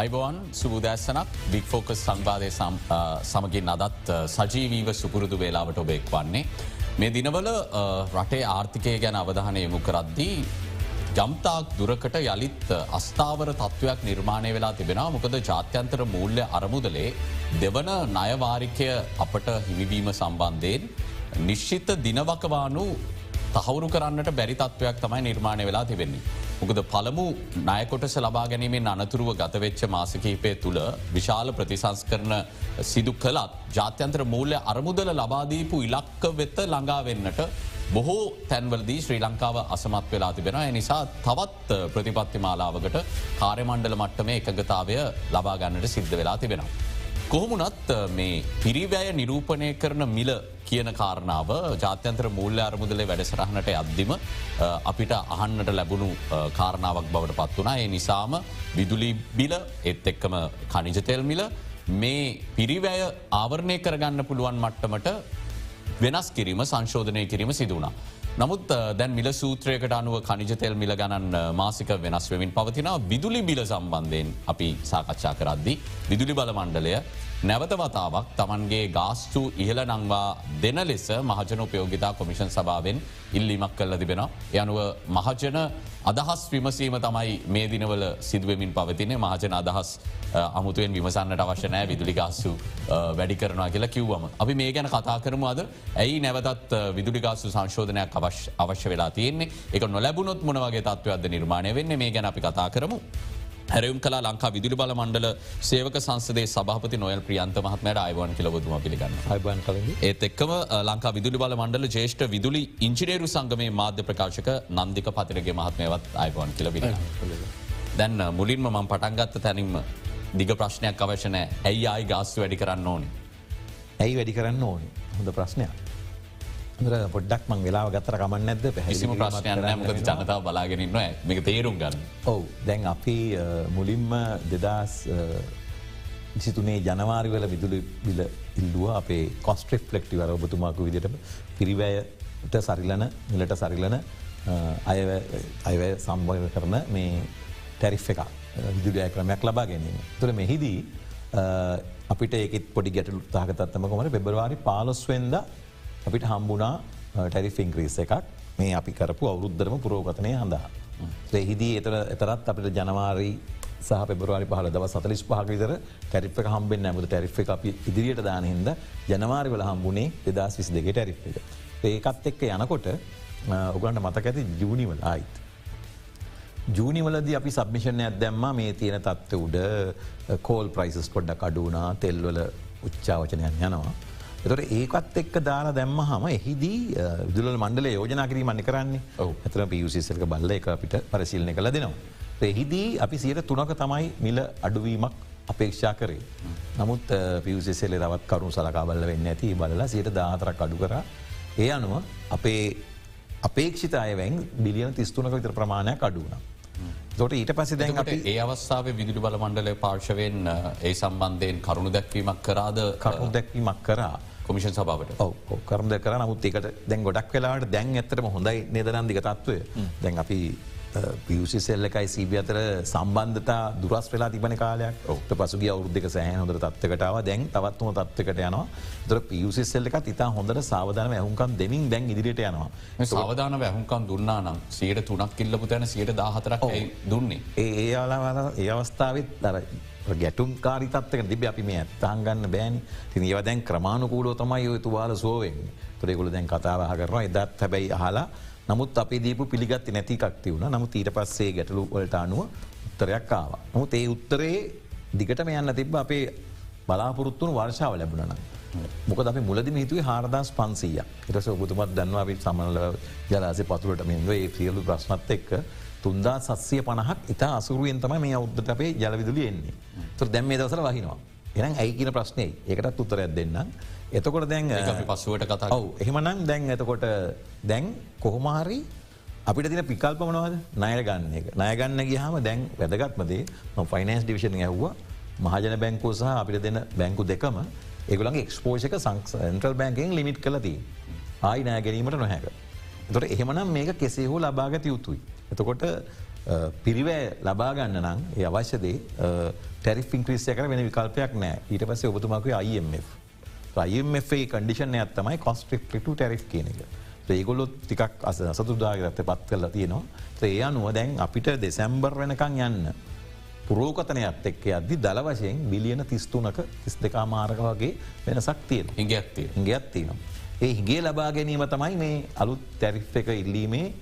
අයිබෝන් සුබදෑස්සනක් බික්‍ෆෝකස් සංවාධය සමගින් අදත් සජීවීව සුපුරුදු වේලාවට ඔබෙක් වන්නේ. මේ දිනවල රටේ ආර්ථිකය ගැන අවධානය යොමු කරද්දී ජම්තාක් දුරකට යළිත් අස්ථාවර තත්ත්වයක් නිර්මාණය වෙලා තිබෙන මොකද ජාත්‍යන්තර මූල්‍ය අරමුදලේ දෙවන නයවාරිකය අපට හිමිවීම සම්බන්ධයෙන් නිශ්චිත දිනවකවානු තහවුරු කරන්නට බැරි තත්ත්වයක් තමයි නිර්මාණය වෙලා තිබෙන්නේ. මොකද පළමු නයකොටස ලබා ගැනීමෙන් අනතුරුව ගතවෙච්ච මාසකහිපය තුළ විශාල ප්‍රතිසංස් කරන සිදු කළත් ජාත්‍යන්ත්‍ර මූල්‍ය අරමුදල ලබාදීපු ඉලක්ක වෙත්ත ළඟාවෙන්නට බොහෝ තැන්වලදී ශ්‍රී ලංකාව අසමත් වෙලා තිබෙන නිසා තවත් ප්‍රතිපත්ති මාලාවකට කාර්යමණ්ඩල මට්ටම එකගතාවය ලබාගන්නට සිද්ධ වෙලා තිබෙනවා. කොහොමුණත් මේ පිරිවැය නිරූපණය කරන මිල කියන කාරණාව ජාත්‍යන්ත්‍ර මූල්‍ය අරමුදලේ වැඩසරහනට අද්දිම අපිට අහන්නට ලැබුණු කාරණාවක් බවට පත් වනා ඒ නිසාම විදුලි බිල එත් එක්කම කනිජතෙල් මිල මේ පිරිවැය ආවරණය කරගන්න පුළුවන් මට්ටමට වෙනස් කිරීම සංශෝධනය කිරීම සිදුවනා. නමුත් දැන් මිල සූත්‍රයකට අනුව කනිජතෙල් මිල ගණන් මාසික වෙනස් වෙමින් පවතින විදුලි බිල සම්බන්ධයෙන් අපි සාකච්ඡා කරද්දි. විදුලි බල මණ්ඩලය නැවත වතාවක් තමන්ගේ ගාස්තු ඉහළ නංවා දෙන ලෙස මහජන උපයෝගිතා කොමිෂන් සභාවෙන් ඉල්ලීමක් කල්ල තිබෙන. යනුව මහජන අදහස් විමසීම තමයි මේ දිනවල සිදුවමින් පවතින මහජන අදහස් අමුතුවෙන් විමසන්නට අවශ්‍යනෑ විදුලි ගාස්සු වැඩි කරනවා කියලා කිව්වම. අපි මේ ගැන කතා කරමු අද ඇයි නැවතත් විදුලිගාස්සු සංශෝධනයක් අවශ්‍ය වෙලා තියන්නේ එක නොලැබුණොත් මොනවගේ තත්වයක්ද නිර්මාණය වෙන්න මේ ගැන අපි කතා කරමු. හැරවම් කලා ලංකා විදුලි බල මණ්ඩල සේවක සංසදේ සභහපති නොයල් ප්‍රියන්ත මහත්මයට අයිවන් කියලබතුම පිළිගන්න අයිබන් කල ඒත් එක්කම ලංකා විදුලි බල මණ්ඩල ජේෂ්ට විදුලි ඉංචිනේරු සංගමේ මාධ්‍ය ප්‍රකාශක නන්දික පතිරගේ මහත්මයවත් අයිවන් කියලබි දැන් මුලින්ම මං පටන්ගත්ත තැනින්ම දිග ප්‍රශ්නයක් අවශනෑ ඇයි ආයි ගාස්තු වැඩි කරන්න ඕනි. ඇයි වැඩි කරන්න ඕනි? හොඳ ප්‍රශ්නයක්. පොඩ්ඩක් මං වෙලා ගතර කමන්න නැද පැසිම ප්‍රශ්නයන්න මකද ජනතාව බලාගෙනන්න මේක තේරුම් ගන්න. ඔවු. දැන් අපි මුලින්ම දෙදස් විසිතුනේ ජනවාරිවල විදුලි බිල ඉල්ලුව. අපේ කොස්ට්‍රික් ෆලෙක්ටිවර ඔබතුමාකු විදිට පිරිවෑයට සරිලන මිලට සරිලන අයවැ සම්බය කරන මේ ටැරිෆ් එක විදුලිය ක්‍රමයක් ලබා ගැනීම. තුළ මෙහිදී අපිට ඒකත් පොඩි ගැටලු තාහකතත්තම කොමට පෙබරවාරි පාලොස්වෙන්ද අපිට හම්බුණා ටැරි ෆිංක්‍රීස් එකක් මේ අපි කරපු අවුරුද්ධරම පුරෝගතනය හඳහා. එහිදී එතර එතරත් අපිට ජනවාරී සහ පෙබරවාරි පහල දව සතලිස් පහක විතර ටැරිප් එක හම්බෙන් ඇමද ටැරිප් එක අපි ඉදිරියට දානහින්ද ජනවාරිවල හම්බුණේ දෙදස් විසි දෙක ටැරිප් එක. ඒකත් එක්ක යනකොට ඔගලන්ට මතක ඇති ජූනිවල ආයිත්. ජූනිවලද අපි සබ්මිෂණයක් දැම්ම මේ තියෙන තත්ව උඩ කෝල් ප්‍රයිසස් පොඩ්ඩ කඩුනා තෙල්වල උච්චාවචනයන් යනවා. එතොට ඒකත් එක්ක දාලා දැම්ම හම එහිදී විදුල මණ්ඩල යෝජනා කිරීම මන්නි කරන්නේ ඇතර පියසිසල්ක බල්ල එක අපිට පරසිල්නය කළ දෙනවා. එහිදී අපි සියට තුනක තමයි මිල අඩුවීමක් අපේක්ෂා කරේ. නමුත් පියසිසෙල දවත් කරුණු සලකා බල්ල වෙන්න ඇති බලලා සියට දාතරක් අඩු කර ඒ අනුව අපේ අපේක්ෂිත අයවැන් බිලියන තිස්තුනක විතර ප්‍රමාණයක් අඩුවන. තොට ඊට පස දැන් අප ඒ අවස්ථාව විදුලි බල මණ්ඩල පාර්ශවෙන් ඒ සම්බන්ධයෙන් කරුණු දැක්වීමක් කරාද? කරුණු දැක්වීමක් කරා. කොමිෂන් සභාවට? කරද කර නමුත් එකට දැන් ගොඩක් වෙලාට දැන් ඇතරම හොඳයි නිදරන්දික තත්වය? දැන් අපි පියසි සෙල්ලකයි සීබි අතර සම්බන්ධතා දුරස් වෙලා තිබන කාලයක්. ඔක්ට පසුගේ අවුද්ධක සෑහ හොඳ තත්වකටාව දැන් තවත්ම තත්වකට යනවා. තර පියසි සෙල්ලක ඉතා හොඳට සාධන ඇහුන්කන් දෙමින් දැන් ඉදිරිට යනවා. සාධාන ඇහුන්කන් දුන්නා නම් සියට තුනක් කිල්ලපු තැන සියට දාහතරක් දුන්නේ? ඒ යාලා ඒ අවස්ථාවත් දර ගැටුම් කාරිතත්ක දිබ අපි මේ ඇත්තාන්ගන්න බෑන්. තින ඒව දැන් ක්‍රමාණුකූලෝ තමයි ඔය තුවාල සෝවෙන් තුරෙකුල දැන් කතාවහ කරනවා. එදත් හැබැයි අහලා නමුත් අප දීපු පිළිගත්ති නැතිකක්ති වුණ නමුත් ඊට පස්සේ ගැටලු වලට අනුව උත්තරයක් ආව. නමුත් ඒ උත්තරේ දිගටම යන්න තිබ අපේ බලාපොරොත්තුන වර්ෂාව ලැබුණන. මොක අප මුලදි හිතුවේ හාරදස් පන්සීය එටස ඔබතුමත් දන්නවා අපි සමනල ජලාසේ පතුරට මෙන්ව ඒ සියලු ප්‍රශ්නත් එක්ක තුන්දා සත්සිය පණහක් ඉතා අසුරුවෙන් තම මේ අවුද්ධට අපේ ජලවිදුලි එන්නේ. තුර දැම් මේ දවසර වහිනවා. එනම් ඇයි කියන ප්‍රශ්නය ඒකටත් උත්තරයක් දෙන්න එතකොට දැන් පස්සුවට කතා ඔව එහෙමනම් දැන් එතකොට දැන් කොහොමහරි අපිට තින පිකල්ප මනවද නය ගන්න එක නයගන්න ගහම දැන් වැදගත්මදේ ෆයිනන්ස් ඩිවිෂන් ඇහ්වා මහජන බැංකෝ සහ අපිට දෙන බැංකු දෙකම ඒගුලන්ගේ එක්ස්පෝෂක සංන්ට්‍රල් බැංකෙන් ලිමිට් කලදී ආයි නෑ ගැනීමට නොහැක. තොට එහෙමනම් මේක කෙසේ හෝ ලබාගත යුතුයි. එතකොට පිරිවෑ ලබාගන්න නම් ඒ අවශ්‍යදේ ටැරිෆින් ක්‍රිසිය කර වෙන විකල්පයක් නෑ ඊට පස්සේ ඔබතුමකුව IMF. IMFේ කඩිෂන් ඇත් තමයි කොස්ට්‍රික්ට ටැරිෆ් කියන එක. ඒගොලොත් ටිකක් අස සතුදාගරත්ත පත් කරලා තියෙනවා. ඒ අනුව දැන් අපිට දෙසැම්බර් වෙනකං යන්න. පුරෝකතනයත් එක්ක අද්දි දල වශයෙන් බිලියන තිස්තුනක තිස් දෙකා මාරක වගේ වෙනසක් තියෙන ඉගත්තිය. හිගයක් තියෙනවා. ඒ හිගේ ලබා ගැනීම තමයි මේ අලුත් තැරිෆ් එක ඉල්ලීමේ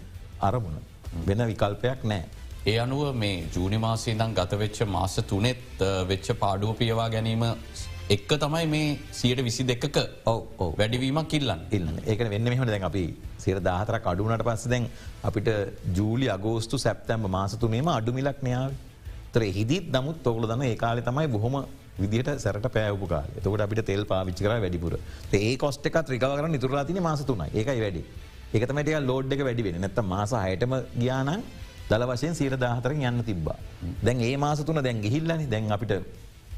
අරමුණ. වෙන විකල්පයක් නෑ. ඒ අනුව මේ ජූනි මාසී දං ගතවෙච්ච මාස තුනෙත් වෙච්ච පාඩුව පියවා ගැනීම එක්ක තමයි මේ සියට විසි දෙකක. ඔව වැඩිවීමක් කිල්ලන්න ඉන්න ඒක වෙන්න මෙහම දැන් අපි සිර දාහතර අඩුනට පස්ස දැන් අපිට ජූලි අගෝස්තු සැප්තැම්බ මාසතුනේම අඩුමිලක් න්‍යාව තර හිදිත් නමුත් තොකල දන්න ඒකාලෙ තමයි බොහොම විදිට සැරට පෑවපු කාල. තකට අපිට තෙල් පාවිච්චි කර වැඩිපුර. ඒ කොස්ට එකත් රිකවර නිතුරලාතින මාසතුනයි ඒකයි වැඩි. ඒකතමට ලෝඩ් එක වැඩි වෙන නැත මාස හයටම ගියානන් දල වශයෙන් සීර දාහතරෙන් යන්න තිබ්බා. දැන් ඒ මාස තුන දැන් ගිහිල්ලනි. දැන් අපිට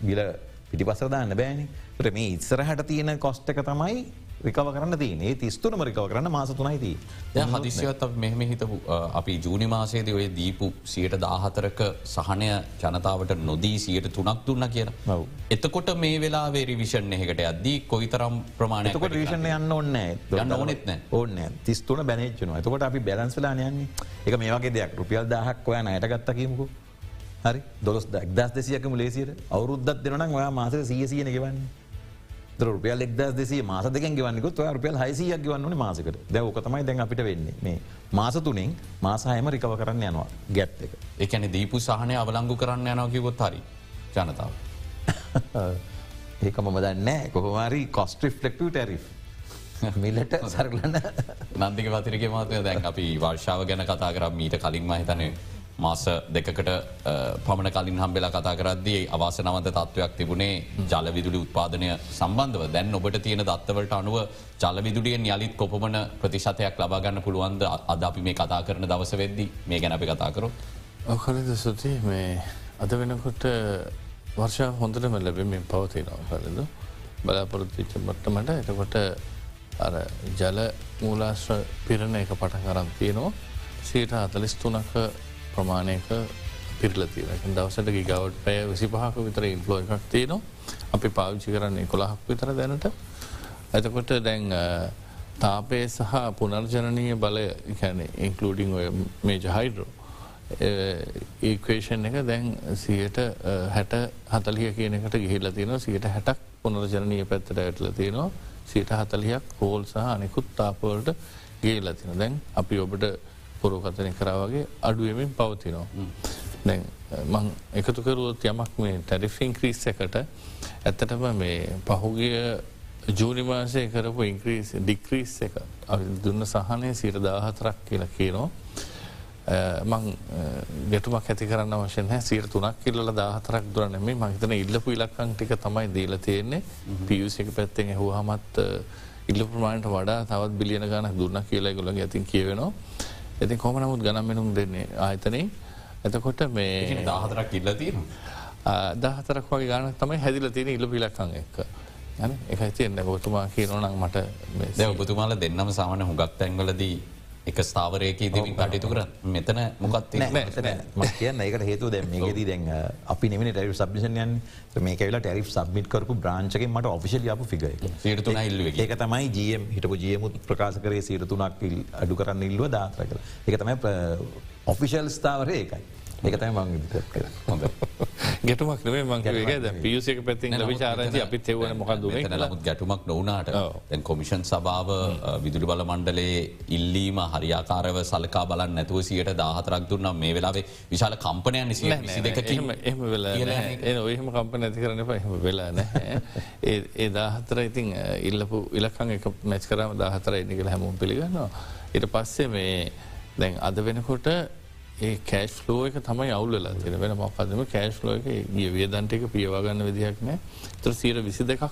බිල පිටි පසරදාන්න බෑනි. ට මේ ඉස්සරහට තියෙන කොස්ට එක තමයි රිකව කරන්න තියනේ තිස්තුනම රිකව කරන්න මාස තුනයිති. ය හදිසියත් මෙහම හිතපු අපි ජූනි මාසේද ඔය දීපු සියට දාහතරක සහනය ජනතාවට නොදී සියට තුනක් දුන්න කියන. එතකොට මේ වෙලා රිවිෂන් එකට අදී කොයිතරම් ප්‍රමාණයකොට රිෂණ යන්න ඔන්න යන්න ඕනෙත් නෑ ඕන්න තිස්තුන බැනච්චන එතකොට අපි බැලන්ස්ලා යන්නේ. එක මේවාගේ දෙයක්. රුපියල් දහක් ඔය අයට ගත්තකීමකු හරි? දොස් දක්දස් දෙසියකම ලේසියට? අවුරුද්දත් දෙනනම් ඔයා මාස සියසියන ගෙවන්නේ. රුපියල් එක්දස් දෙසේ මාස දෙක ගවන්නකුත් රුපියල් හයිසියක් ගවන්නන මාසකට. දැවක තමයි දැන් අපිට වෙන්නේ. මේ මාස තුනින් මාසාහයම රිකව කරන්න යනවා ගැත් එක. එකන දීපු සහනය අවලංගු කරන්න යනවකිවොත් හරි ජනතාව. ඒක මම දන්න කොහොමරි කොස්ට්‍රිෆ්ලෙක්ටව ටැරි. මිලට සරලන්න නන්දික වතිරක මාතය දැන් අපි වර්ෂාව ගැන කතා කර. මීට කලින් මහිතනය මාස දෙකට පමණ කලින් හම්බෙලා කතා කරද්දී අවාස නවත තත්ත්වයක් තිබුණේ ජලවිදුලි උත්පාදනය සම්බන්ධව. දැන් ඔබට තියෙන දත්තවලට අනුව ජලවිදුලියෙන් යළිත් කොපමන ප්‍රතිශතයක් ලබාගන්න පුළුවන්ද? අද අපි මේ කතා කරන දවස වෙද්දි මේ ගැන අපි කතා කරු. ඔකලද සුති මේ අද වෙනකොට වර්ෂා හොඳටම ලැබෙමින් පවතිනවා කලද බලාපොරොත්තිච්ච මට්ටමට. එතකොට අර ජල මූලාශ්‍ර පිරණ එක පටන් කරන් තියෙනවා. සීට අතලිස්තුනක ප්‍රමාණයක පිරලතින දවසට ගවට් පැය විසි පහක විතර ඉන්ෆලෝ එකක් තියනවා. අපි පාවිච්චි කරන්නේ කොළහක් විතර දැනට. ඇතකොට දැන් තාපය සහ පුනර්ජනනය බලය කැන ඉන්කලඩිං ඔය මේජ හයිඩරෝ ඒක්වේෂන් එක දැන් සියට හැට හතලිය කියනකට ගිහිල්ල තියෙන සියට හැටක් පුනර්ජනනය පැත්තට ඇටල තියෙනවා. සියට හතලියක් හෝල් සහ අනෙකුත් තාපවලට ගේලා තින දැන් අපි ඔබට පුරෝකතනය කරාවගේ අඩුවමින් පවතිනවා. දැන් මං එකතුකරුවොත් යමක් මේ ටැරිෆින් ක්‍රීස් එකට ඇත්තටම මේ පහුගිය ජූනිමාසය කරපු ඉංක්‍රීස් ඩික්‍රීස් එක දුන්න සහනය සිර දාහතරක් කියලා කියනවා. මං ගෙටුමක් ඇති කරන්න වශයෙන් සිර තුනක් කිල්ල දාහතරක් දුරනෙමේ මහිතන ඉල්ලපු ඉලක්කං ටික තමයි දීල තියෙන්නේ පියසික පැත්තෙන් හෝ හමත් ඉල්ල ප්‍රමාණට වඩා තවත් බිලියන ගනක් දුන්න කියලා ගොල ඇතින් කියවෙනවා. ඇති කොම නමුත් ගනම් මෙනුම් දෙන්නේ ආයතනයේ එතකොට මේ දාහතරක් ඉල්ල තියෙන දහතරක් වගේ ගාන තමයි හැදිල තියෙන ඉල්ල පිලක්කං එක්ක. යන? එකයි තියන්න. ගොතුමා කියනනම් මට ඔබතුමාල දෙන්නම සාමන හුගක් තැන්වලදී එක ස්ථාවරයක ඉදිවින් කටයුතු කර මෙතන මොකත් කියන්න ඒකට හේතු දැ මේකෙදී දැන් අපි නෙමනි ටැරි සබ්ිෂන්යන් මේ කවෙලා ටැරි සබ්මිට කරපු බ්‍රාංචක මට ඔෆිසිල් යාපු ඉල්ල ඒක තමයි ජම් හිටපු ජයමුත් ප්‍රකාශ කරේ සිරතුනක් අඩු කරන්න ඉල්ලුව දාතරක එක තමයි ඔෆිෂල් ස්ථාවරය ඒකයි. ඒකතයි මං හොඳ ගැටමක් නේ මංගේද පියසික පැති විචාරජ අපි තෙවන මොකක්ද නමුත් ගැටුමක් නොවනාට දැන් කොමිෂන් සභාව විදුලි බල මණ්ඩලේ ඉල්ලීම හරියාකාරව සලකා බලන්න නැතුව සියට දාහතරක් දුන්නම් මේ වෙලාවේ විශාල කම්පනයන් නිසි එහම වෙලා එ ඔයහම කම්පන ඇති කරන එහම වෙලා නෑ. ඒ දාහතර ඉතින් ඉල්ලපු ඉලකං එක මැච් කරම දාහතර එන්නි කියලා හැමුම් පිළිගන්නවා. ඉට පස්සේ මේ දැන් අද වෙනකොට ඒ කෑශ් ලෝ එක තමයි අවුල්ල තින වෙන මොකදම කෑශ් ලෝ එක ගිය වියදන්ට එක පියවාගන්න විදිහක් නෑ. තර සීර විසි දෙකක්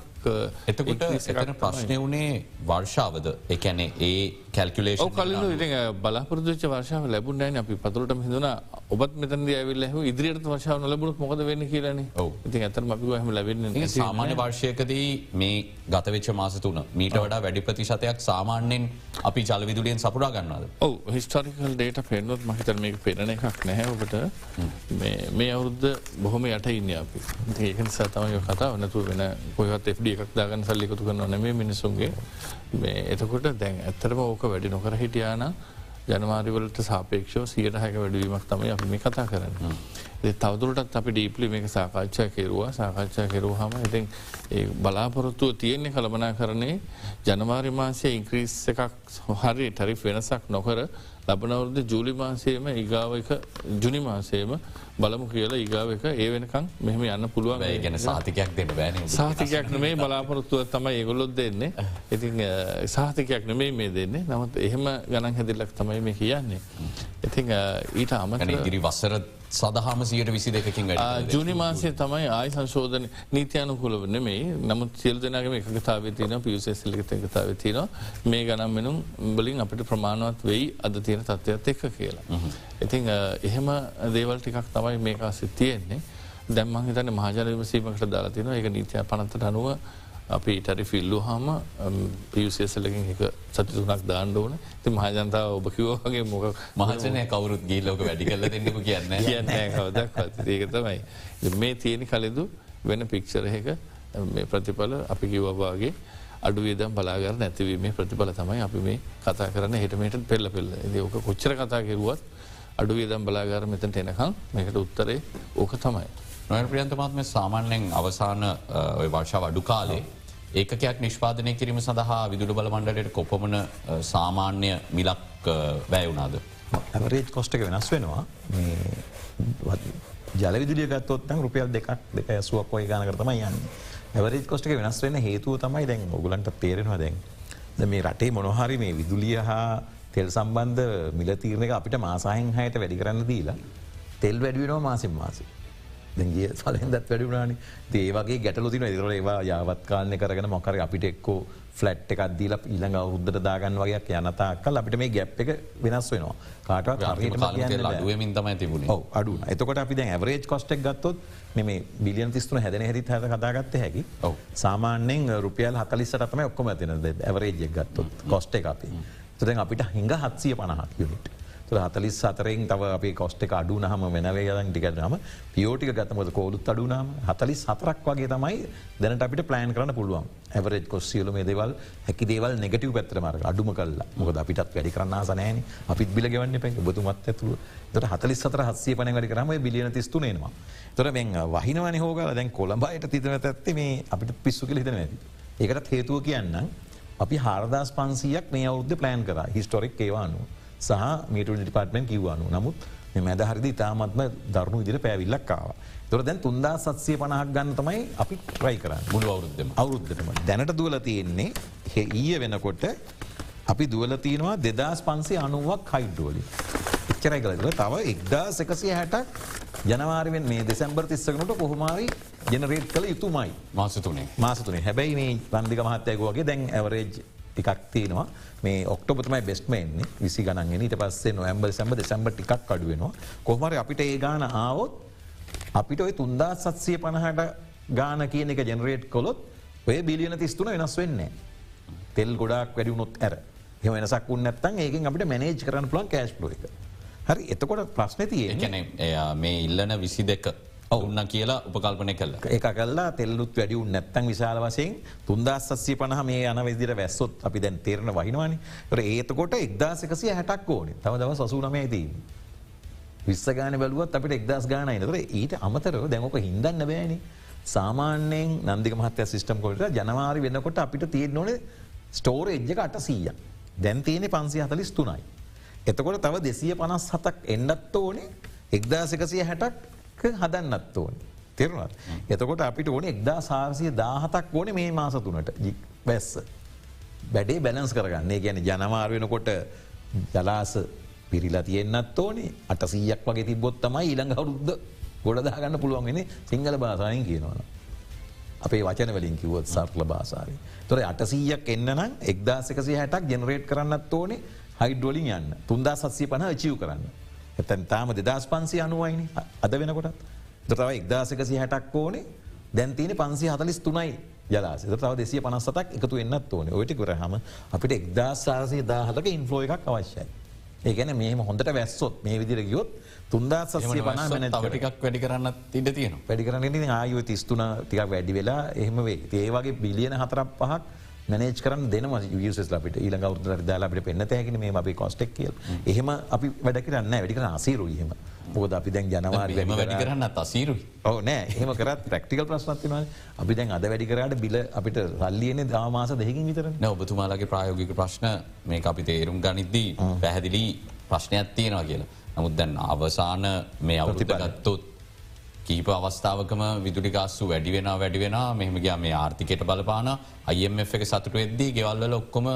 එතකොට එතන ප්‍රශ්නය වනේ වර්ෂාවද? එකැනේ ඒ කැල්කුලේෂන් කලින් ඉති බලාපරදච වර්ශාව ලැබුණෑන අපි පතුරට හිදුන ඔබත් මෙතන් ඇවිල් හ ඉදිරියට වර්ශාව ලැබුණු මොකද වෙන්න කියලන ඉති ඇතර අපි හම ලැබෙන සාමාන්‍ය වර්ෂයකදී මේ ගතවෙච්ච මාස තුන මීට වඩා වැඩි ප්‍රතිශතයක් සාමාන්‍යෙන් අපි ජලවිදුලියෙන් සපුරා ගන්නද ඔව හිස්ටරිකල් ඩේට පෙන්නුවත් මහිතර මේක පෙරණ එකක් නැහැ ඔබට. මේ අවුරුද්ධ බොහොම යට ඉන්න අපි. ඒක නිසා තමයි කතා වනතු වෙන කොහත් FD එකක් දාගන්න සල්ලිකතු කරන නෙමේ මිනිසුන්ගේ එතකොට දැන් ඇත්තරම ඕක වැඩි නොකර හිටියාන ජනවාරිවලට සාපේක්ෂෝ සියට හැක වැඩවීමක් තමයි අපි මේ කතා කරන්න. තවදුරටත් අපි ඩීපලි මේක සාකච්ඡා කෙරවා. සාකච්ඡා කෙරූ හම ඉතින් බලාපොරොත්තුව තියෙන්නේ කළබනා කරන්නේ ජනවාරි මාසය ඉංක්‍රීස් එකක් හරි ටරි වෙනසක් නොකර ලබනවරද ජූලි මාසයම ඉගාව එක ජුනි මාසයම බලමු කියලා ඉගාව එක ඒ වෙනකම් මෙහම යන්න පුළුවන්. ගැන සාතිකයක් දෙන්න බෑන සාතිකයක් මේ බලාපොරොත්තුව තමයි ඒගොල්ලොත් දෙන්නේ. ඉතින් සාතිකයක් නෙමේ මේ දෙන්නේ. නමුත් එහෙම ගණන් හැදිල්ලක් තමයි මේ කියන්නේ. ඉතින් ඊට අමතර ඉදිරි වසර සදහම සියට විසි දෙකින් ජුනි මාසය තමයි ආයි සංශෝධන නීතියනුකුලව නෙමේ නමුත් සියල් දෙනගම එකතාව තියන පියසෙල්ලිත එකතාව තියන මේ ගනම් මෙනුම් බලින් අපිට ප්‍රමාණවත් වෙයි අද තියෙන තත්ත්වයක් එක්ක කියලා. ඉතිං එහෙම දේවල් ටිකක් තමයි මේකා සිත්තියෙන්නේ දැම්මන් හිතන මහජන විමසීමකට දාලා තින එක නීතිය පනත්තට අනුව අපි ටරි ෆිල්ලු හම පියසේසලකින් එක සතිතුනක් දාන්න ඕන. ති මහජනතාව ඔබ කිවෝගේ මොක මහජනය කවරුත් ගී ලෝක වැඩි කල දෙන්නකු කියන්න. කියන්න කවදක් ඒක තමයි. මේ තියෙන කලෙදු වෙන පික්ෂරහක මේ ප්‍රතිඵල අපි කිව්වවාගේ අඩුවේදම් බලාගර නැතිවීමේ ප්‍රතිඵල තමයි අපි මේ කතා කරන්න. හිටමට පෙල්ල පෙල්ල ඕක කොච්චර කතා කෙරුවත් අඩුවේදම් බලාගර මෙතට එනකම් මේකට උත්තරේ ඕක තමයි. නොය ප්‍රියන්තමාත්ම සාමාන්‍යෙන් අවසාන වර්ෂාව අඩු කාලේ ඒකයක් නිෂ්පාදනය කිරීම සඳහා විදුල බල මණ්ඩලයට කොපමන සාමාන්‍ය මිලක් වැෑවුනාද. ඇවරේජ් කොස්ටක වෙනස් වෙනවා ජලවිදුලිය ගත්තොත්තන් රුපියල් දෙකක් දෙක ඇසුවක් ඔය ගාන කරතම යන්න. ඇවරේජ් කොස්ටක වෙනස් වෙන හේතුව තමයි දැන් ඔගුලන්ට තේරෙනවා දැන්. මේ රටේ මොනොහරි මේ විදුලිය හා තෙල් සම්බන්ධ මිල තීරණක අපිට මාසාහෙන් හයට වැඩි කරන්න දීලා තෙල් වැඩිවෙනවා මාසිම් මාසි. දැගේ සලෙන්දත් වැඩුණාන ඒවගේ ගැටලු තින ඉදිර ඒවා යාවත්කාලය කරගෙන මොකර අපිට එක්කෝ ෆලට් එකක් දීල ඊළඟ අවුද්ධට දාගන්න වගේයක් යනතාකල් අපිට මේ ගැප් එක වෙනස් වෙනවා. කාටවත් අඩුවමින් තමයි තිබුණ. අඩු එතකොට අපි ඇවරේජ් කොස්ටක් ගත්තොත් මේ බිලියන් තිස්තුන හැදන හැරිත් හත කතාගත්ත හැකි. සාමාන්‍යෙන් රුපියල් හතලිස්සට තම ඔක්කොම තින ඇවරේජ්ජක් ගත්තොත් කොස්ට එක අපි. තුදැන් අපිට හිඟ හත්සිය පණහක් යුනිට හතලිස් සතරෙන් තව අපේ කොස්ට එක අඩුනහම වෙනවේ යදන් ටිකටම පියෝටික ගතමද කෝලුත් අඩුනාම හතලිස් සතරක් වගේ තමයි දැනට අපිට ප්ලෑන් කරන්න පුළුවන්. ඇවරෙජ් කොස්සියලු මේ දෙවල් හැකි දේවල් නෙගටව පැත්‍රමර අඩුම කල්ලා මොකද අපිටත් වැඩි කරන්න සනෑන අපිත් බිල ගවන්න පැ බතුමත් ඇතුව තට හතලිස් සතර හස්සේ පන වැඩි කරම බිලියන තිස්තුනේවා තොර මෙ වහිනවන හෝග දැන් කොළඹයට තිතන ඇත්තේ මේ අපිට පිස්සු කල හිතන ඇති ඒකට හේතුව කියන්න අපි හාරදස් පන්සියක් මේ අවුද්ධ ප්ලෑන් කර. හිස්ටොරික් ඒවානුව සහ මීට ඩිපර්ටමෙන් කිව්වානු නමුත් මැද හරිදි තාමත්ම දරුණු ඉදිර පැවිල්ලක්කාව. තොර දැන් තුන්දා සත්සය පණහක් ගන්න තමයි අපි ප්‍රයි කරන්න. මුළු අවුරුද්ධම අවුරුද්ධම දැනට දුවල තියෙන්නේ ඊය වෙනකොට අපි දුවල තියෙනවා දෙදස් පන්සේ අනුවක් හයිඩ්ඩෝලි. එච්චරයි කලතුල තව එක්දා එකසිය හැටක් ජනවාරෙන් මේ දෙසැම්බර් තිස්සකනට කොහොමාරි ජනරේට් කළ යුතුමයි. මාසතුනේ මාසතුනේ හැබැයි මේ පන්දික මහත්තයකවගේ දැන් ඇවරේජ් ටිකක් තියෙනවා. මේ ඔක්ටෝබතමයි බෙස්ට්මෙන්න්නේ විසි ගණන්ගෙන ඊට පස්සේ නොම්බල් සැම්බ දෙසැම්බ ටිකක් අඩුවෙනවා කොහමර අපිට ඒ ගාන ආවොත් අපිට ඔය තුන්දා සත්සය පණහට ගාන කියන එක ජනරේට් කොළොත් ඔය බිලියන තිස්තුන වෙනස් වෙන්නේ. තෙල් ගොඩක් වැඩියුණොත් ඇර. එම වෙනසක් උන්නත්තන් ඒකින් අපිට මැනේජ් කරන්න පුලන් කෑශ් ලෝ එක. හරි එතකොට ප්‍රශ්න තිය මේ ඉල්ලන විසි දෙක ඔවුන්න කියලා උපකල්පනය කල එක කල්ලා තෙල්ලුත් වැඩියු නැත්තන් විශාල වසයෙන් තුන්දස්සී පනහ මේ යන වෙදිර වැස්සොත් අපි දැන් තේරණ වහිනවානි. ඒතකොට එක්දාසකසිය හැටක් ඕන. තම දව සසූනමේදී. විස්සගාන බලුවත් අපිට එක්දස් ගාන නතර ඊට අමතරව දැමක හිදන්න බෑනි. සාමාන්‍යයෙන් නන්දික මහත්‍ය සිිටම් කොට ජනවාරි වෙනකොට අපිට තියෙන් නොන ස්ටෝර එජ්ජක අට සීය දැන් තියෙන පන්සි හතලිස් තුනයි. එතකොට තව දෙසිය පනස් හතක් එන්නත් ඕනේ. එක්දාසකසිය හැටක් හදන්නත් ඕන. තෙරුණත්. එතකොට අපිට ඕන එක්දා සාර්සිය දාහතක් ඕන මේ මාස තුනට වැස්ස. බැඩේ බැලන්ස් කරගන්නේ ගැන ජනවාර වෙනකොට ජලාස පිරිලා තියෙන්න්නත් ඕනේ අට සීයක් වගේ තිබොත් තමයි ඊළඟ අවුරුද්ධ ගොඩදාගන්න පුළුවන්ගෙන සිංහල භාසායෙන් කියනවන. අපේ වචන වලින් කිවොත් සර්ල භාසාාව. තොර අටසීයක් එන්න නම් එක්දාසකසි හැටක් ජනරේට් කරන්නත් ඕනේ හයිඩ්‍රෝලින් යන්න තුන්දා සත්සය පහ චිව් කරන්න. එතැන් තාම දෙදස් පන්සි අනුවයිනි අද වෙනකොටත්. තව එක්දාසකසි හැටක් ඕනේ. දැන්තින පන්සි හතලිස් තුනයි ජලාස තව දෙසිය පනස්සතක් එකතු එන්නත් ඕන. ඔයටි කර හම අපිට එක්දාසාසය දාහලක ඉන්ෆලෝ එකක් අවශ්‍යයි. ඒගැන මේම හොඳට වැස්සොත් මේ විදිර ගියොත් තුන්දා සසය පන ටිකක් වැඩි කරන්න ඉඩ තියෙන වැඩි කරන්න ආයු තිස්තුන ටික වැඩි වෙලා එහෙම වේ ඒවගේ බිලියන හතරක් පහක් මනේජ් කරන දෙනම යුසස් ලපිට ඊළඟ අවුදර දාලාට පෙන්න්න තැකින මේ අපි කොස්ටෙක් කියල්. එහෙම අපි වැඩ කරන්න වැඩි කරන අසීරුහම මොකද අපි දැන් ජනවාර වැඩි කරන්න අසීරු ඕ නෑ. එහෙම කරත් ප්‍රක්ටිකල් ප්‍රශ්නත්තින අපි දැන් අද වැඩි කරට බිල අපිට රල්ලියන දාමාස දෙහකින් විතර ඔබතුමාලගේ ප්‍රායෝගික ප්‍රශ්න මේ අපි තේරුම් ගනිද්දී පැහැදිලි ප්‍රශ්නයක් තියෙනවා කියලා. නමුත් දැන් අවසාන මේ අවුතිප ගත්තොත් කීප අවස්ථාවකම විදුලිගස්සු වැඩිවෙන වැඩිවෙන මෙහමගේ මේ ආර්ථිකයට බලපාන අයම එක සතුට වෙද්දී ගෙවල්ල ඔක්කොම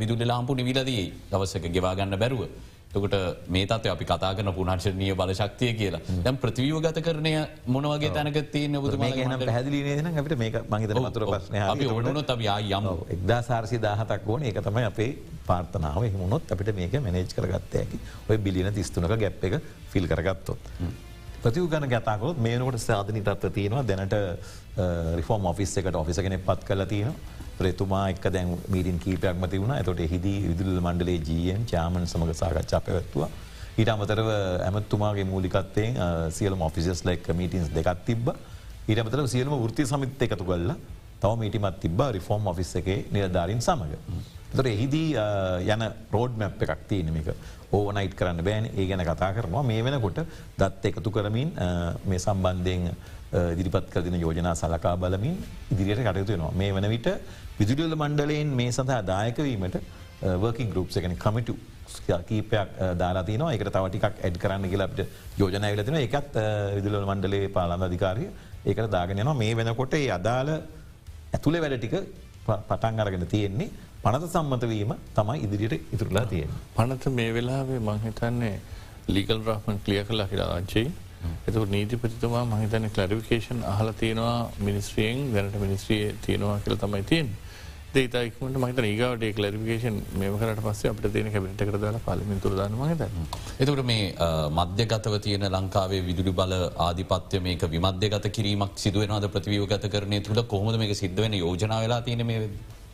විදුලි ලාම්පු නිවිලදී දවසක ගෙවාගන්න බැරුව. තකට මේ තත්ව අපි කතා කරන පුනර්ශනීය බලශක්තිය කියලා. දැම් ප්‍රතිවියෝ ගත කරනය මොනවගේ තැනක තියන බුතු පැදිලි අපට මේ මහිත මතුර ඔන්නොත් අප යම්. එක්දා සාර්සි දාහතක් ඕන. එක තමයි අපේ පාර්තනාව එහමුණොත් අපිට මේක මැනේජ් කරගත්තයකි ඔය බිලියන තිස්තුනක ගැප් එක ෆිල් කරගත්තොත්. ප්‍රතිව ගන ගතකොත් මේනකට සාධනි තත්ව තියෙනවා. දැනට රිෆෝර්ම් ඔෆිස් එකට ඔෆිසගෙන පත් කල තියෙන ප්‍රතුමා එක් දැන් මීරින් කීපයක්ම තිවුණ ඇතොට හිදී විදුල මණ්ඩලේ ජීයන් චාමන් සමඟ සාකච්ඡා පැවැත්තුවා. ඊට අමතරව ඇමත්තුමාගේ මූලිකත්තයෙන් සියලම ඔෆිසස් ලයික් මීටින්ස් දෙකත් තිබ ඊට අමතර සියලම ෘති සමිත එකතු කල්ල තව මීටිමත් තිබ රිෆෝර්ම් ඔෆිස් එක නිලධාරින් සමඟ. තොර එහිදී යන රෝඩ් මැප් එකක් තියනමික ඕනයිට් කරන්න බෑන. ඒ ගැන කතා කරනවා. මේ වෙනකොට දත් එකතු කරමින් මේ සම්බන්ධයෙන් දිරිපත් කරදින යෝජනා සලකා බලමින් ඉදිරියට කටයුතුවෙනවා මේ වන විට විදුඩියල මණ්ඩලයෙන් මේ සඳහා දායකවීමට වර්කින් ගරුප් එකන කමිටු කීපයක් දාලා තින එක තවටික් ඇඩ් කරන්න කියලට යෝජන ඇවිලතින එකත් විදුල මණ්ඩලේ පාලන්න අධිකාරය ඒකට දාගෙනනවා මේ වෙනකොට ඒ අදාළ ඇතුළේ වැඩ ටික පටන් අරගෙන තියෙන්නේ පනත සම්මතවීම තමයි ඉදිරියට ඉතුරලා තියෙන. පනත මේ වෙලාවේ මංහිතන්නේ ලීගල් රාමන් කලිය කලා කියලා ආංචයි එතු නීතිපතිතුමා මහිතන කලරිවිකේෂන් අහල තියෙනවා මිනිස්ත්‍රියෙන් දැනට මිනිස්ත්‍රිය තියෙනවා කියල තමයි තියෙන් ඒතයික්මට මහිත ඒගවට කලරිකේෂන් මෙම කරට පස්ස අපට තියෙන කැබිට කරදාලා පාලිමිතුර දාන මහිත එතකට මේ මධ්‍යගතව තියෙන ලංකාවේ විදුලි බල ආධිපත්‍ය මේක විමධ්‍යගත කිරීමක් සිදුවනවාද ප්‍රතිවියෝ ගත කරනය තුළ කොහොමද මේක සිද්ධවෙන යෝජනා වෙලා තියෙන මේ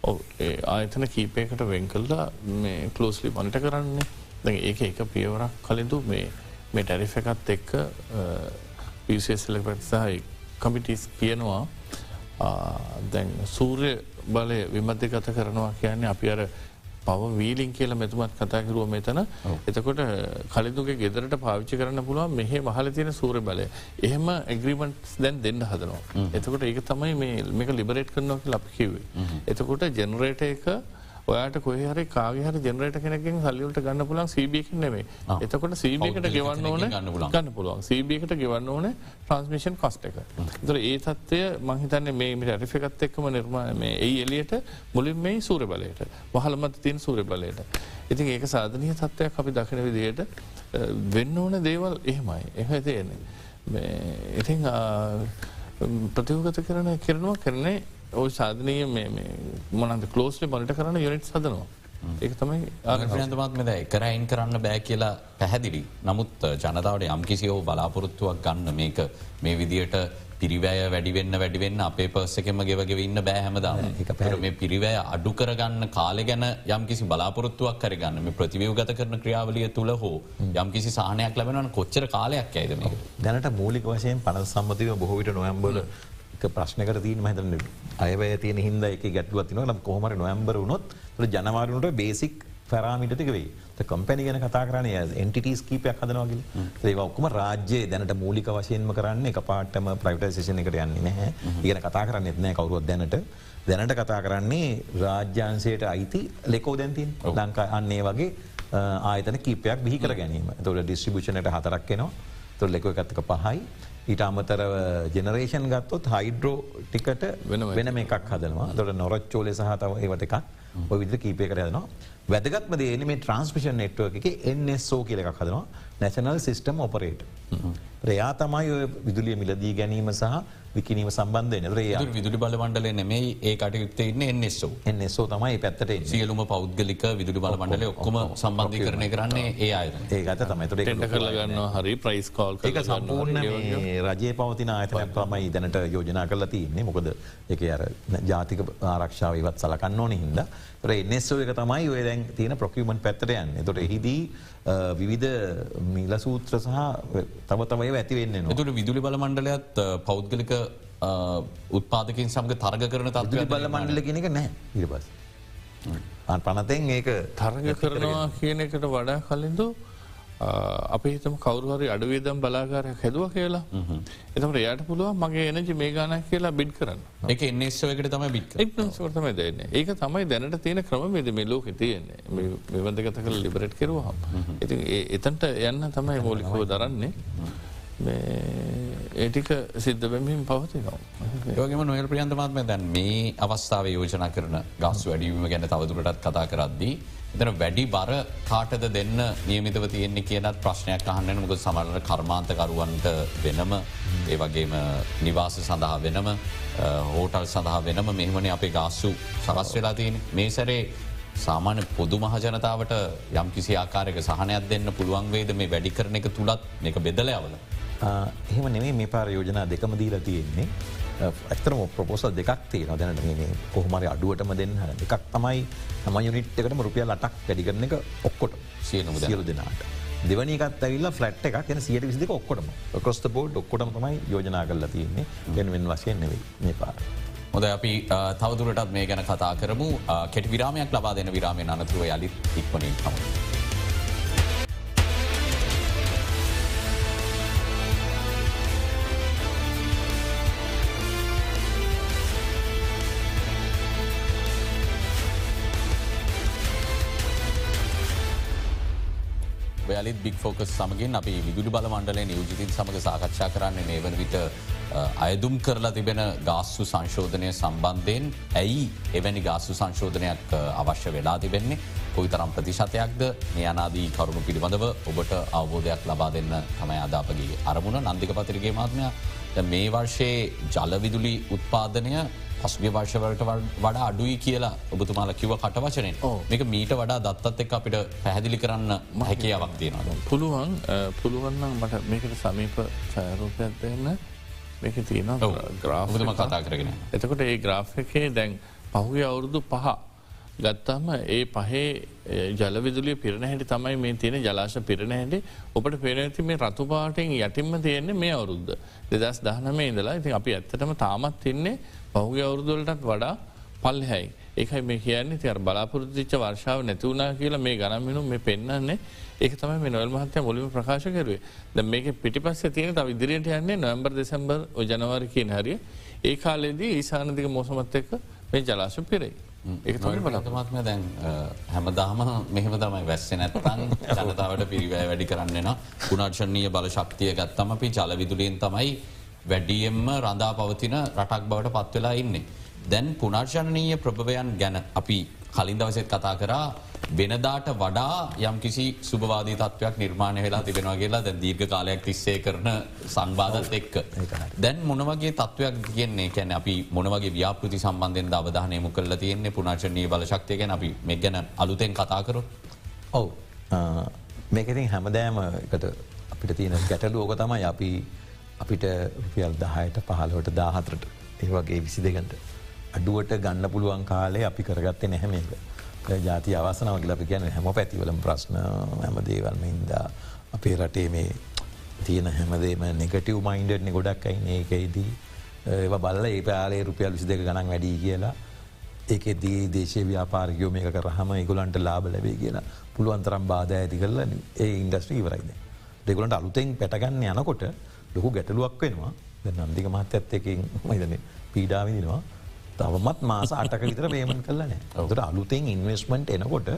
ආයතන කීපයකට වෙන්කල්ලා මේ කලෝස්ලි මනිට කරන්නේ. දැ ඒක එක පියවරක් කලින්තු මේ මේ ටැරිෆ එකත් එක්ක පිසෙසල ප්‍රතිසාහයි කමිටිස් කියනවා. දැන් සූර්ය බලය විමධ්‍ය ගත කරනවා කියන්නේ අපි අර පව වීලින් කියල මෙතුමත් කතාකිරුව මෙතන. එතකොට කලිතුගේ ගෙදරට පාවිච්චි කරන්න පුළුවන් මෙහ මහල තියෙන සූර බලය. එහෙම ඇග්‍රීමන්ට් දැන් දෙන්න හදනවා. එතකොට ඒක තමයි මේක ලිබරේට් කරනවා ලපි කිවේ එතකොට ජෙනරේට එක ඔයාට කොහරි කාගහර ජනරට කෙනකින් සල්ලිවලට ගන්න පුලන් සීබියකින් නෙමේ එතකොට සීබියකට ගෙවන්න ඕන ගන්න පුළුවන්. සීබියකට ගෙවන්න ඕන ට්‍රන්ස්මිෂන් කස්ට එක. තර ඒ තත්වය මහිතන්න මේ රටිෆකත් එක්කම නිර්මාණ මේ ඒ එලියට මුලින් මේ සූර බලයට වහලමත් තින් සූර බලයට. ඉතින් ඒක සාධනය තත්වයක් අපි දකින විදියට වෙන්න ඕන දේවල් එහෙමයි. එහ තියෙන්නේ. ඉතින් ප්‍රතිවගත කරන කරනවා කරන්නේ ඔය සාධනය මොනද කලෝස්ලි බලට කරන්න යොනිට් සදනවා. ඒක තමයි ආගතමත්මද එකරයින් කරන්න බෑ කියලා පැහැදිලි. නමුත් ජනතාවට යම්කිසි බලාපොරොත්තුවක් ගන්න මේක මේ විදියට පිරිවෑ වැඩිවෙන්න වැඩිවෙන්න අපේ පස්සකෙම ගෙවගෙව ඉන්න බෑහැමදා එක පැර මේ පිරිවෑ අඩු කරගන්න කාලෙ ගැන යම්කිසි බලාපොරොත්තුවක් කරගන්න මේ ප්‍රතිවයව ගත කරන ක්‍රියාවලිය තුළ හෝ යම්කිසි සාහනයක් ලැබෙනවන කොච්චර කාලයක් ඇයිද මේ දැනට මූලික වශයෙන් පන සම්මතිව බොහවිට නොයම්බල ප්‍රශ්නකට තිීන මහිතන්න අයවය තියෙන හිද එක ගැටුවත්තින ම කොහමර නොම්බර වුණොත් ජනවාරනට බේසික් පැරාමිටික වේ කම්පැනි ගැන කතා කරන එන්ටිටස් කීපයක් හදනවාගල ඒ ඔක්කම රාජ්‍යය දැනට මූලික වශයෙන්ම කරන්න එක පාටම ප්‍රයිටයිසේෂන එකට යන්නේ නැහැ. ඉගෙන කතා කරන්න එත්නෑ කවරුවත් දැනට. දැනට කතා කරන්නේ රාජ්‍යන්සයට අයිති ලෙකෝ දැන්තින් ලංකා අන්නේ වගේ ආයතන කීපයක් බිහි කර ගැනීම. තොට ඩිස්ට්‍රිබිෂණට හතරක් කෙනවා තුො ලෙකෝ එකත්තක පහයි ඊට අමතරව ජෙනරේෂන් ගත්තොත් හයිඩ්‍රෝ ටිකට වෙන එකක්. හදනවා. දොට නොරච්චෝලෙ සහතව ඒවට එකක් ඔය විදිර කීපය කර යනවා වැදගත්ම දේ මේ ට්‍රන්ස්මිෂන් නෙට්ුව එක එන්Sෝ කියල එකක් හදනවා. National system operator. රයා තමයි ඔය විදුලිය මිලදී ගැනීම සහ විකිනීම සම්බන්ධය නරේ විදුලි බල මණ්ඩල නෙමයි ඒ කටයුත්තේ ඉන්න එන්නෙස්සෝ එන්Sෝ තමයි පැත්තට සියලුම පෞද්ගලික විදුලි බල මණ්ඩල ඔක්කොම සම්බන්ධී කරණය කරන්නේ ඒ අය ඒ ගත තමයි. ටෙන්ට කරලගන්න හරි ප්‍රයිස් කෝල් ඒක සම්පූර්ණ රජය පවතින ආයතනයක් තමයි දැනට යෝජනා කරලා තියන්නේ. මොකද එක අර ජාතික ආරක්ෂාව ඉවත් සලකන්න ඕන හින්ද. එන්නස්සෝ එක තමයි ඔය දැන් තියෙන ප්‍රොකියමන් පැත්තරයන් එතොට එහිදී විවිධ මිල සූත්‍ර සහ තම තමයි ඇති වෙන්න තුට විදුලි බල මණ්ඩලයත් පෞද්ගලික උත්පාදකින් සමග තර්ග කරන තත්ව බල මණ්ඩල කෙනෙක නෑ ඉරිපස් පනතෙන් ඒක තරග කරනවා කියන එකට වඩා කලින්දු අප හිතම කවරුහරි අඩුවේදම් බලාකාරයක් හැදුව කියලා. එතමට එයට පුළුව මගේ එනජි මේ ගාන කියලා බිඩ් කරන්න. එක එන්නස්සවකට තම බික් එක්නසවටම දෙන්න. ඒක තමයි දැනට තියෙන ක්‍රමේද මේ ලෝක තියෙන්නේ. මෙවන්දගත කළ ලිබරට් කෙරවාහම්. ඉති එතන්ට යන්න තමයි මෝලිකව දරන්නේ ඒටික සිද්ධ බැමින් පවතිනවා. යෝගම නොයල් ප්‍රියන්තමාත්ම දැන් මේ අවස්ථාව යෝජන කරන ගස් වැඩීම ගැන තවදුරටත් කතා කරද්දී. එතන වැඩි බර කාටද දෙන්න නියමිතව තියෙන්නේ කියනත් ප්‍රශ්නයක් අහන්න මුක සමරන කර්මාන්තකරුවන්ට වෙනම ඒ වගේම නිවාස සඳහා වෙනම හෝටල් සඳහා වෙනම මෙහමන අපේ ගාස්සු සකස් වෙලා තියෙන මේ සැරේ සාමාන්‍ය පොදු මහජනතාවට යම් කිසි ආකාරක සහනයක් දෙන්න පුළුවන් වේද මේ වැඩි කරන එක තුළත් එක බෙදලයවල. එහෙම නෙමේ මේ පාර යෝජනා දෙකම දීලා තියෙන්නේ. ඇතරම ප්‍රපෝසල් දෙකක් තිය නොදැනට මේ කොහමරි අඩුවටම දෙන්න එකක් තමයි හම යුනිට්කටම රුපියල් ලටක් වැඩිකරන එක ඔක්කොට සියනු සියලු දෙනාට. දෙවනිකත් ඇවිල්ලා ෆලට් එකක්. යන සියට විසික ඔක්කොටම. කොස්ත බෝඩ් ඔක්කොටම තමයි යෝජනා කරලා තියෙන්නේ. ගැන්වෙන් වශයෙන් නෙවෙයි මේ පාර. හොද අපි තවදුරටත් මේ ගැන කතා කරමු. කෙට විරාමයක් ලබා දෙන විරාමය අනතුරුව යළිත් ඉක්වනින් හමු. යලිත් බික් ෆෝකස් සමගින් අපි විදුලි බල මණ්ඩලේ නියෝජිතින් සමඟ සාකච්ඡා කරන්නේ මේ වන විට අයදුම් කරලා තිබෙන ගාස්සු සංශෝධනය සම්බන්ධයෙන්. ඇයි එවැනි ගාස්සු සංශෝධනයක් අවශ්‍ය වෙලා තිබෙන්නේ? කොයි තරම් ප්‍රතිශතයක්ද? මේ අනාදී කරුණු පිළිබඳව ඔබට අවබෝධයක් ලබා දෙන්න තමයි අදාපගේ අරමුණ. නන්දික පතිරගේ මාත්මය මේ වර්ෂයේ ජලවිදුලි උත්පාදනය පසුගේ වර්ෂවලට වඩා අඩුයි කියලා ඔබතුමාල කිව කටවචනෙන් මේක මීට වඩා දත්තත් එක් අපිට පැහැදිලි කරන්න මහැකියාවක් තියෙනවා. පුළුවන් පුළුවන්නම් මට මේකට සමීප චෑරූපයක් දෙන්න. මේක තියෙන ග්‍රාෆතම කතා කරගෙන. එතකොට ඒ ග්‍රාෆ් එකේ දැන් පහුගේ අවුරුදු පහ ගත්තම ඒ පහේ ජලවිදුලිය පිරණ හැටි තමයි මේ තියෙන ජලාශ පිරණ හැටි. ඔබට පෙනති මේ රතුපාටෙන් යටින්ම තියෙන්නේ මේ අවුරුද්ධ දෙදස් දහනම ඉඳලා ඉතින් අපි ඇත්තටම තාමත් තින්නේ පහුගේ අවුරුදුවලටත් වඩා පල්ලහැයි ඒකයි මේ කියන්නේ. තියර බලාපොරතිච්ච වර්ෂාව නැතිවුණනා කියලා මේ ගනම්මිනු මේ පෙන්න්නන්නේ ඒක තමයි මේ නොවල් මහත්‍ය මුලිම ප්‍රකාශ කරුවේ. ද මේක පිටිපස්ස තියෙන තව ඉදිරියට යන්නේ නොම්බර් දෙසම්බර් ජනවාරකින් හරිය. ඒ කාලේදී ඒසානදික මෝසමත් එක්ක මේ ජලාශ පිරෙයි. ඒ බලතමාත්ම දැන් හැමදාම මෙහෙම තමයි වැස්ස නැත්තන් ජනතාවට පිරිවෑ වැඩි කරන්නෙන ගුණර්ශනීය බල ශක්තිය ගත්තම අපි ජලවිදුලියෙන් තමයි වැඩියෙන්ම රඳා පවතින රටක් බවට පත්වෙලා ඉන්නේ. දැන් පුනර්ශනනීය ප්‍රභවයන් ගැන අපි කලින් දවසෙත් කතා කරා වෙනදාට වඩා යම් කිසි සුභවාදී තත්වයක් නිර්මාණය වෙලා තිබෙනවා කියලා දැ දීර්ඝ කාලයක් තිස්සේ කරන සංබාධත් එක්ක. දැන් මොනවගේ තත්වයක් කියන්නේ කැන අපි මොනවගේ ව්‍යාපෘති සම්බන්ධෙන් අවධානයමු කල තියෙන්නේ පුනාශනී බල ශක්තිය ගැන අපි මෙ ගැන අලුතෙන් කතාකරු. ඔවු මේකතින් හැමදෑම එකට අපිට තියෙන ගැටලුවෝක තමයි අපි අපිට රුපියල් දහයට පහලවට දාහතරට. ඒ වගේ විසි දෙගට අඩුවට ගන්න පුළුවන් කාලේ අපි කරගත්තේ නැහැමේක. ජාති අවසනාව කියල අපි ගැන හැම පැතිවලම් ප්‍රශ්න හැම දේවල්ම හින්දා අපේ රටේ මේ තියෙන හැමදේම නෙගටව් මයින්ඩට්න ගොඩක් අයින ඒකයිදී ඒ බල්ල ඒ පාලේ රුපියල් විසි දෙක ගණන් වැඩී කියලා. ඒක දී දේශය ව්‍යාපාරගයෝ මේක කරහම ඉගුලන්ට ලාබ ලැබේ කියලා පුළුවන්තරම් බාධ ඇති කරල ඒ ඉන්ඩස්ට්‍රී වරයිද. දෙගුලන්ට අලුතෙන් පැටගන්න යනකොට ලොකු ගැටලුවක් වෙනවා. නන්දික මහත් ඇත් එකින් මයිදන පීඩාවිදිනවා තවමත් මාස අටක විතර පේමන් කරලන තට අලුතෙන් ඉන්වස්මන්ට් එනකොට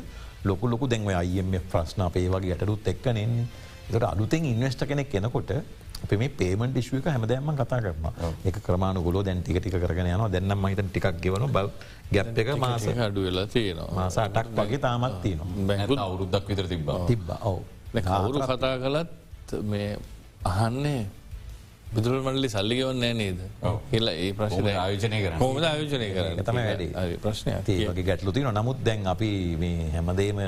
ලොකු ලොකු දැන්ව අයම ප්‍රශ්න අපේ වගේ යටරුත් එක්කනෙන් තට අලුතෙන් ඉන්වස්ට කෙනෙක් එනකොට අප මේ පේමට ිශ්ුවක හැමදෑම කතා කරන එක ක්‍රමාණ ගොලෝ දැන් ටික ටික කරගෙන යන දැන්නම් මහිත ටිකක් ගෙවන බල් ගැප් එක මාස අඩු වෙලා තියෙනවා. මාස අටක් වගේ තාමත් තියනවා. බැංකුත් අවුරුද්දක් විතර තිබ තිබ්බ. ඔව. කවුරු කතා කළත් මේ අහන්නේ බිදුරල් මඩලි සල්ලිගවන්නේ නේද? කියලා ඒ ප්‍රශ්න ආයෝජනය කරන්න? හොමද ආයෝජනය කරන්න. ප්‍රශ්නයක්. ඒ වගේ ගැටලු තින නමුත් දැන් අපි හැමදේම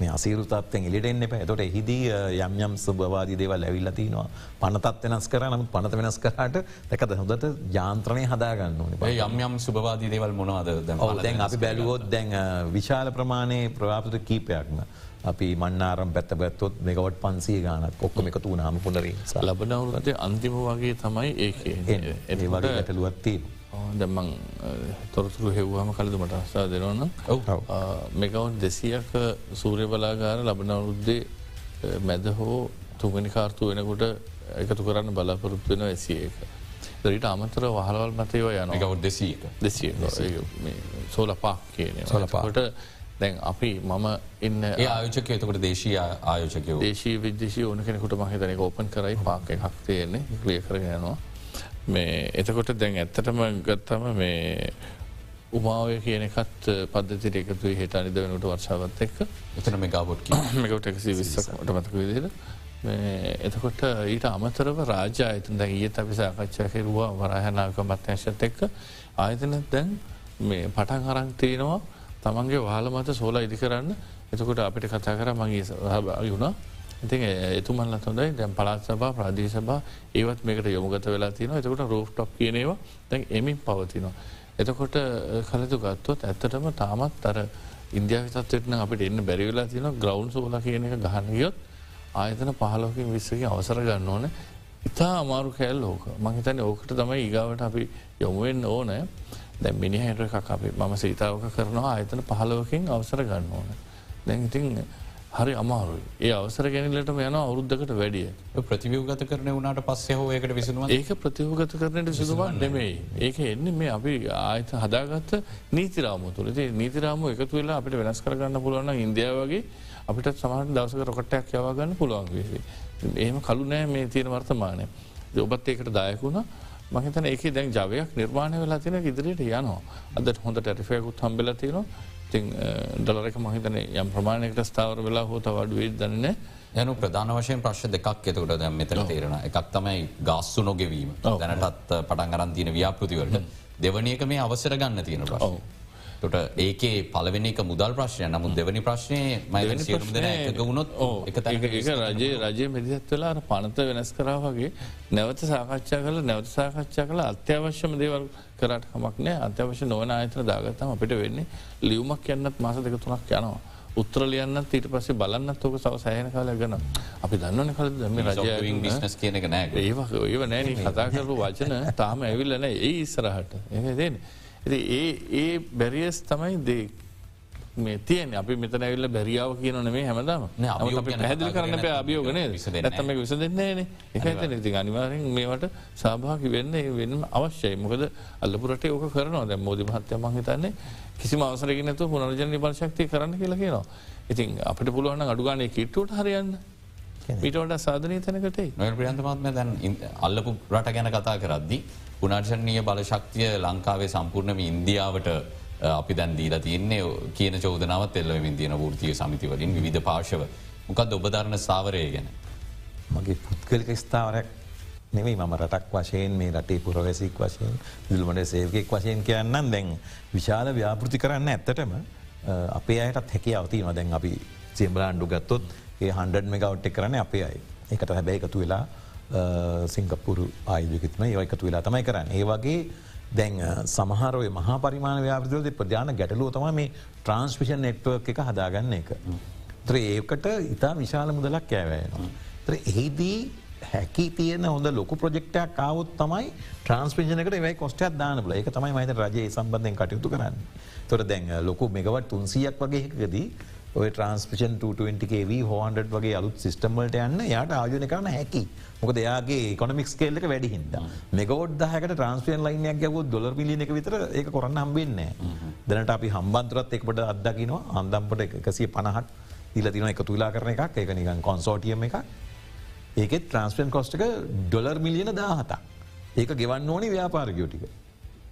මේ අසීරුතත්වෙන් එලිටෙන්න්න එප. එතොට එහිදී යම් යම් සුභවාදී දේවල් ඇවිල්ලතිනවා පනතත් වෙනස් කර නමුත් පනත වෙනස් කරට දැකද හොඳට ජාන්ත්‍රණය හදාගන්න ඕන ඒ යම් යම් සුභවාදී දේවල් මොනවද දැන් අපි බැලුවොත් දැන් විශාල ප්‍රමාණය ප්‍රවාපත කීපයක්ම අපි මන්නාරම් පැත්ත පැත්තොත් මෙකවට පන්සේ ගානක් ඔක්කොම එකතු වනාම පුනරේ ලබන අවුරුද්දේ අන්තිම වගේ තමයි ඒ වගේ ගැටලුවත්තිී. දැම්මං තොරතුරු හෙව්වාම කලදුමට අස්සා දෙනවනම්? මෙකවුන් දෙසියක සූරය බලාගාර ලබන අවුරුද්දේ මැද හෝ තුගනි කාර්තු වෙනකුට එකතු කරන්න බලාපොරොත්තු වෙන ඇසිය එක. දරිට අමතර වහලවල් මතයව යන ගවුත් දෙසීක දෙසිය සෝල පාක් කියන සොලපාට දැන් අපි මම ඉන්න ඒ ආයෝචක එතකට දේශී ආයෝචකයෝ දේශී විදේශී ඕන කෙනෙකුට මහිතනක ඕපන් කරයි පාක එකක් තියෙන්නේ ක්ලිය කරගෙනවා මේ එතකොට දැන් ඇත්තටම ගත්තම මේ උමාවය කියන එකත් පද්ධතිට එකතු හිට අනිද වෙනට වර්ෂාවත් එක්ක. එතන මෙගාවොට් මෙකට එක්සි විස්සක්ට මතක විදිට එතකොට ඊට අමතරව රාජ්‍ය අයතන් දැ ඊත් අපි සාකච්ඡා කෙරවා වරහනාවක මත්‍යංශත් එක්ක. ආයතන දැන් මේ පටන් අරං තියෙනවා තමන්ගේ වාල මත සෝලා ඉදි කරන්න. එතකොට අපිට කතා කර මගේ සහභාගි වුණා. ඉති එතුමල්ල හොඳයි. දැම් පලාත් සබා ප්‍රාදී සබා ඒවත් මේකට යොමුගත වෙලා තින එතකොට රෝ් ටොප් කියනවා දැන් එමින් පවතිනවා. එතකොට කලතු ගත්තොත් ඇත්තටම තාමත් අර ඉන්දියාව තත්වටන අපිට එන්න බැරිවෙලා තින ග්‍රවන්් සෝල කියන එක ගහනගියොත් ආයතන පහලෝකින් විස්සකින් අවසර ගන්න ඕන. ඉතා අමාරු කෑල් ලෝක මහිතන ඕකට තමයි ඒගාවට අපි යොමුවෙන් ඕනෑ. දැ මිනිහට එකක් අපි මම සීතාවක කරනවා. ආයතන පහලවකින් අවසර ගන්න ඕන. දැන් ඉතින් හරි අමාරුයි. ඒ අවසර ගැනිලට යන අවුද්ධකට වැඩිය. ප්‍රතිවියගත කරන වුණට පස්සේ හෝ එකට විසුව ඒක ප්‍රතිවගත කරනට සිදුවන් නෙමෙයි. ඒක එන්න මේ අපි ආයත හදාගත්ත නීතිරාම තුළ. නීතිරාම එකතු වෙලා අපිට වෙනස් කරගන්න පුළුවන් ඉන්දියාවගේ අපිට සමහට දවසක රොකටයක් යවාගන්න පුළුවන් වේ. එහෙම කලු නෑ මේ තියෙන වර්තමානය. ඔබත් ඒකට දායකුණ මහිතන ඒක දැන් ජවයක් නිර්මාණය වෙලා තින ඉදිරියට යනවා. අදට හොඳ ටැරිෆයකුත් හම්බෙල තියෙනවා. ඉතින් ඩලරක මහිතන යම් ප්‍රමාණයකට ස්ථාවර වෙලා හෝත වඩුවේ දන්න යනු ප්‍රධාන වශයෙන් ප්‍රශ් දෙකක් එතකට දැ මෙතන තේරෙන එකක් තමයි ගස්සු නොගෙවීම. දැනටත් පටන් අරන්තින ව්‍යාපෘතිවලට දෙවනියක මේ අවසර ගන්න තියෙන ප්‍රශ්න. තොට ඒකේ පලවෙනික මුදල් ප්‍රශ්නය නමුත් දෙවනි ප්‍රශ්නය මයි සියරුම් දෙන එක වුණොත් ඒක රජයේ රජය මෙදිහත් වෙලා පනත වෙනස් කරාවගේ නැවත සාකච්ඡා කල නැවත සාකච්ඡා කළ. අත්‍යවශ්‍යම දේවල් කරට කමක් නෑ අත්‍යවශ්‍ය නොවන ආයතන දාගත්තම අපිට වෙන්නේ ලියවමක් යන්නත් මාස දෙක තුනක් යනවා. උත්‍රලියන්න ඊට පස්සේ බලන්න තෝක සව සෑහන කාල ගන අපි දන්නන කල දම රජ බිස්නස් කියන එක නෑ. ඒ ඒව නෑන කතා කරපු වචන තාම ඇවිල්ලන ඒ ඉස්සරහට. එ දෙන. ඒ ඒ බැරිියස් තමයි දේ මේ තියන අපි මෙතන ඇවිල්ල බැරියාව කියන නේ හැමදාම පැදිලි කරන්න අභියෝගන ඇතම විස දෙන්නේන එක ඉති අනිවාරෙන් මේවට සභාකි වෙන්න වෙන්න අවශ්‍යයි. මොකද අල්ලපුරට ඕක කරනවා. දැ මෝදි මහත්‍ය මහිතන්නේ කිසි අවසරගෙනතු පුනර්ජන බලශක්තිය කරන්න කියලා කියනවා. ඉතින් අපිට පුළුවන් අඩුගානය කිට්ටුවට හරියන්න. පිටට සාධනය තැනකටේ ප්‍රියන්තමාත්ම දැන් අල්ලපු රට ගැන කතා කරද්දි පුනර්ජනීය බලශක්තිය ලංකාවේ සම්පූර්ණම ඉන්දියාවට අපි දැන් දීලා තියන්නේ කියන චෝදනාවත් එල්ල විදින ෘතිය සමිතිවලින් විධ පාශව මොකක්ද ඔබධරණ සාවරය ගැන. මගේ පුද්ගලික ස්ථාවරයක් නෙවෙයි මම රටක් වශයෙන් මේ රටේ පුරවැසික් වශයෙන් දිල්මට සේවකෙක් වශයෙන් කියන්නම්. දැන් විශාල ව්‍යාපෘති කරන්න ඇත්තටම අපේ අයටත් හැකියාව තියෙනවා. දැන් අපි සියම්බලාන්ඩු ගත්තොත් ඒ හන්ඩ මෙගවට් කරන අපේ අයි. එකට හැබැයි එකතු වෙලා සිංගපුරු ආයුධකිත්ම ඒව එකතු වෙලා තමයි කරන්න ඒ වගේ දැන් සමහරය මහා පරිමාණ ව්‍යාපතිවලද ප්‍රධාන ගැටලුව තම මේ ට්‍රන්ස්පිෂන් නෙට්වක් එක හදාගන්න එක. ත්‍ර ඒකට ඉතා විශාල මුදලක් කෑවයනවා. ත්‍ර එහිදී හැකි තියන හොඳ ලොකු ප්‍රජෙක්ටයක් කාවත් තමයි ට්‍රන්ස්පේෂනකට යි කොස්ටයක් දානල එක තමයි මහිත රජය සම්බන්ධයෙන් කටයුතු කරන්න. තොට දැන් ලොකු මෙගවට තුන්සියක් වගේ එකකදී ඔය ට්‍රන්ස්පිෂන් 220කව හෝන්ඩ වගේ අලුත් සිස්ටම්වලට යන්න යට ආයෝන කරන හැකි මොක දෙයාගේ කොනමික්ස් කේල්ලක වැඩිහින්ද මෙගෝඩ් දහකට ට්‍රන්ස්පියන් ලයිනයක් ගැව දොල පිලින එක විතර ඒක කොරන්න හම්බෙන්නේ දැනට අපි හම්බන්තුරත් එකට අදකිනවා අන්දම්පට එකසිය පණහට ඉල තින එක තුලා කරන එකක්. එක නිකන් කොන්සෝටියම එකක්. ඒකෙත් ට්‍රන්ස්පෙන් කොස්ටක ඩොලර් මිලියන දාහතා ඒක ගෙවන්න ඕනි ව්‍යාපාරගයෝටික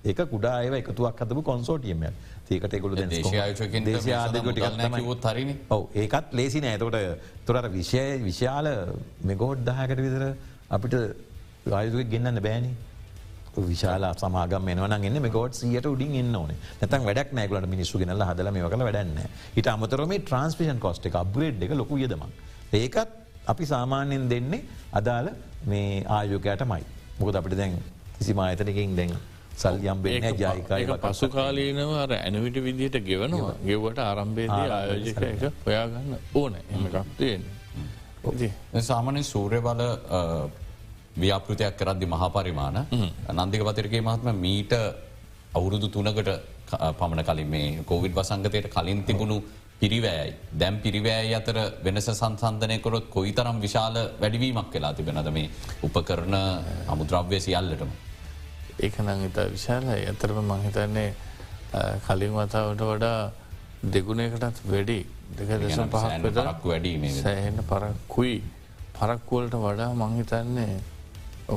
ඒක කුඩා අය එකතුවක් හතපු කොන්සෝටියම ඒකට ගොල දේශයායචකින් ොත් හරින. ඔව ඒකත් ලේසි නෑතකොට තුරට විෂය විශාල මෙගෝඩ් දහකට විතර අපිට ආයුතුක ගෙන්න්න බෑනි. විශාල සමාගම එනවන න්න ගෝඩ් සියට උඩින් එන්න ඕන. නැතන් වැඩක් නෑකලට මිනිස්සු ගෙනල හදල මේ කල වැඩන්න හිට අමතර මේ ට්‍රන්ස්පිෂන් කොස්ට එක අප්ග්‍රේඩ් එක ලොකු යදම ඒකත් අපි සාමාන්‍යයෙන් දෙන්නේ අදාළ මේ ආයෝකයට මයි මොකද අපිට දැන් කිසි මායතනකින් දැන් සල්යම් බෙන්න ජයකයි පසු කාලීනව අර ඇනවිට විදිහට ගෙවනවා. ගෙවට ආරම්භේදී ආයෝජක එක හොයාගන්න ඕන. එම එකක් තියෙන්නේ. සාමනය සූරය බල ව්‍යාපෘතියක් කරද්දි මහාපරිමාණ. නන්දික පතිරකේ මහත්ම මීට අවුරුදු තුනකට පමණ කලින් මේ කෝවිඩ් වසංගතයට කලින් තිබුණු පිරිවෑයි දැම් පිරිවෑයි අතර වෙනස සංසන්ධනයකොරොත් කොයි තරම් විශාල වැඩිවීමක් වෙලා තිබෙනද මේ උපකරන අමුද්‍රව්‍ය සියල්ලටම. ඒක නං ඉතා විශාලයි. ඇතරම මංහිතන්නේ කලින් වතාවට වඩා දෙගුණයකටත් වැඩි. දෙක දෙසම් පහක් පරක් වැඩීම සෑහෙන්න පරක්කුයි. පරක්කුවලට වඩා මංහිතන්නේ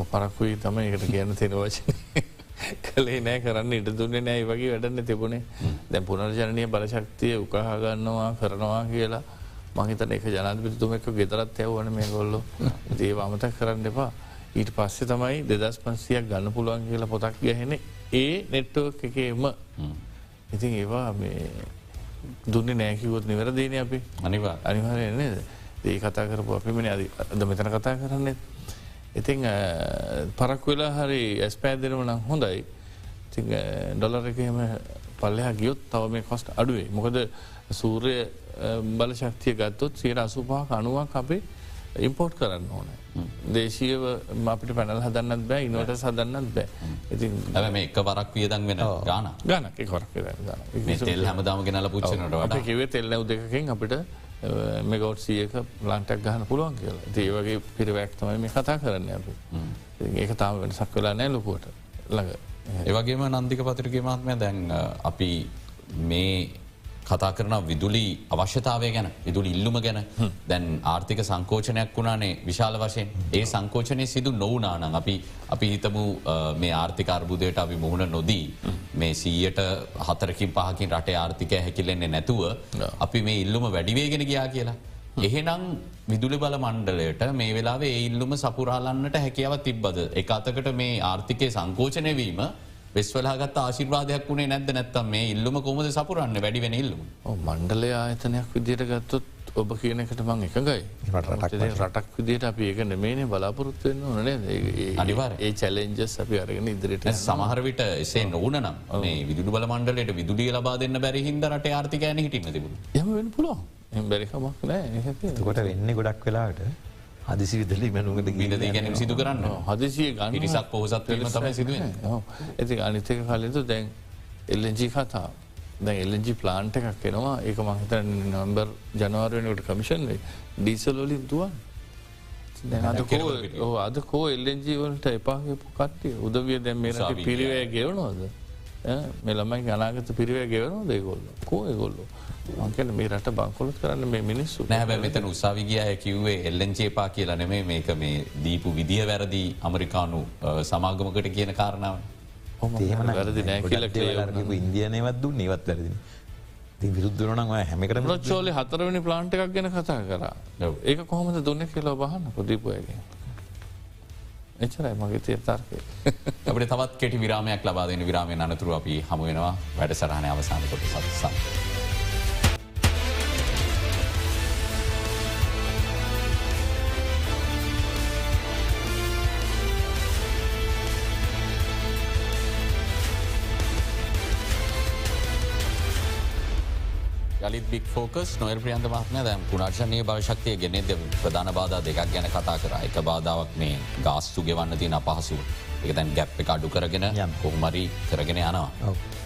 පරක්කුයි තම එකට කියන්න තියෙන වචන. කළේ නෑ කරන්න ඉට දුන්නේ නෑ වගේ වැඩන්න තිබුණේ දැ පුනර්ජනය බලශක්තිය උකහාගන්නවා කරනවා කියලා මහිතන එක ජනපිතුමක ගෙතරත් ඇවවන මේ ගොල්ලො දේව අමතක් කරන්න එපා ඊට පස්සේ තමයි දෙදස් පන්සියක් ගන්න පුළුවන් කියලා පොතක් ගැහෙන ඒ නෙට්ටෝ එකේම. ඉතින් ඒවා මේ දුන්න නෑකිවොත් නිවරදීන අපි. අනිවා අනිවාරය නේද? ඒ කතා කරපු අපිමන අද මෙතන කතා කරන්නෙත් ඉතිං පරක් වෙලා හරි ඇස් පෑදෙනව නම් හොඳයි. ති ඩොලර එකම පල්ලයා ගියොත් තව මේ කොස්ට අඩුවේ. මොකද සූරය බල ශක්තිය ගත්තොත් සයට අසුපාහ අනුවක් අපේ ඉම්පෝට් කරන්න ඕන. දේශීව අපිට පැනල් හදන්නත් බෑ ඉනවට සදන්නත් බෑ. ඉති මේ එක වරක් වියදන් වෙන ගාන ගන කොරක් තෙල් හැමදාම ගෙනල පුච්චනට කිවේ තෙල්නැව් දෙකින් අපිට මෙගෞට් සියක ලන්ටක් ගහන පුළුවන් කියලා. ඒ වගේ පිරිවැක් තමයි මේ කතා කරන්න අප. ඒක තාම වෙනසක් වෙලා නෑ ලොකුවට. ළඟ. ඒවගේම නන්දික පතිරගේ මත්මය දැන් අපි මේ කතා කරන විදුලි අවශ්‍යතාවය ගැන විදුලි ඉල්ලුම ගැන. දැන් ආර්ථික සංකෝචනයක් වුණානේ විශාල වශයෙන්. ඒ සංකෝචනය සිදු නොවනානං අපි අපි හිතමු මේ ආර්ථික අර්බුදයට අපි මුහුණ නොදී මේ සීයට හතරකින් පහකින් රටේ ආර්ථිකය හැකිලෙන්නේ නැතුව අපි මේ ඉල්ලුම වැඩිවේගෙන ගියා කියලා. එහෙනම් විදුලි බල මණ්ඩලයට මේ වෙලාවේ ඉල්ලුම සපුරාලන්නට හැකියාව තිබ්බද. එක අතකට මේ ආර්ථිකය සංකෝචනයවීම වෙස්වලාගත් ආශිර්වාදයක් වුණේ නැද නැත්තම් මේ ඉල්ලුම කොමද සපුරන්න? වැඩිවෙන ඉල්ලුම. මණ්ඩලය ආයතනයක් විදියට ගත්තොත් ඔබ කියනකට මං එකගයි රටක් විදිට අපි ඒක නෙමේනේ බලාපොරොත්තුවෙන්න ඕනේ අනිවාර ඒ චලෙන්ජස් අපි අරගෙන ඉදිරිට සමහරවිට එසේ නොවනම් මේ විදුඩු බල මණ්ඩලට විදුඩිය ලබා දෙන්න බැරි හිද රට ආර්ථිකයන හිටින්න තිබුණ. එම වෙන පුලො බැරිකමක් නෑ කොට වෙන්න ගොඩක් වෙලාට හදිසි විදලි මැනුගට ගීද ගැන සිදු කරන්න. හදිසිය ගන්න නිසක් පොහසත් තමයි සිදුවෙන ඇති අනිතක කලතු දැන් එල්ලජී කතා. දැ එල්ජි ප්ලාන්ට එකක් එනවා. ඒක මහිත නම්බර් ජනවාරයනකට කමිෂන් වේ ඩීසලෝලින් තුවන් අද කෝ එල්ලෙන්ජී වලට එපාහපු කට්ටිය. උදවිය දැම් මේ පිරිවෑ ගෙවනවාද? මේ ළමයි අනාගත පිරිවෑ ගෙවනවා දෙගොල්ල කෝ එගොල්ලෝ මංකන මේ රට බංකොලොත් කරන්න මේ මිනිස්සු. නෑ මෙතන උසාවිගිය කිව්වේ එල්ලෙන්චේපා කියලා නෙමේ මේක මේ දීපු විදිහ වැරදි අමරිකානු සමාගමකට කියන කාරණාව. වැරදි නෑ. කියල ඉන්දියනයවත් දුන්න ඒවත් වැරදින විරුද්ධරන හැමිකට චෝලි හතරවනි ප්ලාන්ට එකක් ගැන කතා කර. ඒක කොහොමද දුන්න කියලා බහන්න පුදීපුයගේ එචරයි මගේ තියර්තාර්කය අපට තවත් කෙටි විරාමයක් ලබාදන විරාමය අනතුරු අපි හමුවෙනවා වැඩ සරහණය අවසාන කොට යළිත් බික් ෆෝකස් නොල් ප්‍රියන්ත මහත්මය දැම් පුනර්ශනය භශක්තිය ගෙනෙද ප්‍රධාන බාධ දෙකක් ගැන කතා කර එක බාධාවක් මේ ගාස්තු ගෙවන්න තින අපහසු එක තැන් ගැප් එක අඩු කරගෙන යම්. කොහමරි කරගෙන යනවා.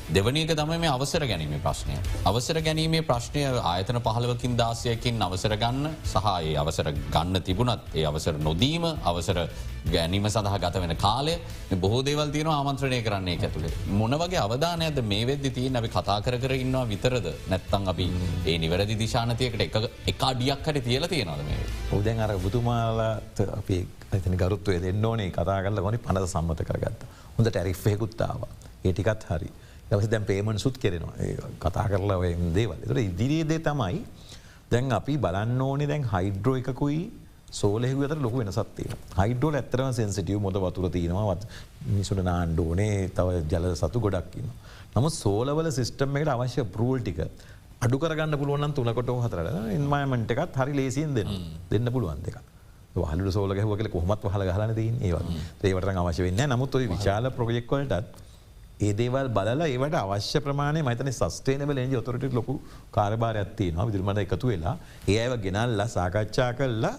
ඔව්. දෙවනික තම මේ අවසර ගැනීමේ ප්‍රශ්නය. අවසර ගැනීමේ ප්‍රශ්නය ආයතන පහලවකින් දාසයකින් අවසර ගන්න සහයේ අවසර ගන්න තිබුණත් ඒ අවසර නොදීම අවසර ගැනීම සඳහ ගත වෙන කාලය මේ බොහෝ දේවල් තියෙන ආමන්ත්‍රණය කරන්නේ ඇතුළේ. මොනවගේ අවධානයද මේ වෙද්දි තිී නැි කතා කර කර ඉන්නවා විතරද නැත්තං අපි ඒ නිවැරදි දිශානතියකට එක එක අඩියක් හට තියල තියෙනවද මේ. ඔවදැන් අර බුතුමාලාට අපේ ඇතන ගරුත්වය දෙන්න ඕනේ කතා කරල ගොනි පනද සම්මත කරගත්ත. හොඳ ටැරිෆ්යකුත්තාව ඒටිකත් හරි. දවස දැන් පේමන් සුත් කෙරෙනවා කතා කරලා ඔය දේවල්. තර ඉදිරියේදේ තමයි දැන් අපි බලන්න ඕනේ දැන් හයිඩ්‍රෝ එකකුයි සෝලෙහු අතර ලොක වෙනසත්තිය හයිඩෝල් ඇත්තරම සෙන්සිටියව මොද වතුර තියෙනවත් මිසුට නාණ්ඩෝනේ තව ජල සතු ගොඩක්කින්න. නමුත් සෝලවල සිිස්ටම් එකට අවශ්‍ය ප්‍රූල් ටික අඩු කරගන්න පුළුවන් තුනකොට හතරට. ඉන්මයමට එකත් හරි ලේසින් දෙන්න දෙන්න පුළුවන් දෙක. හලු සෝල ගැහුවකල කොහමත් හල ගහන තින් ඒවත්. ඒවට අවශ්‍ය වෙන්න නමුත් ඔයි විශාල ප්‍රජෙක්වලටත් ඒ දේවල් බලලා ඒවට අවශ්‍ය ප්‍රමාණය මතන සස්ටේනබල එජ ඔතොරට ලොකු කාරභාරයක්ත්තිය නවා විදිරමට එකතු වෙලා ඒ අව ගෙනල්ලා සාකච්ඡා කරලා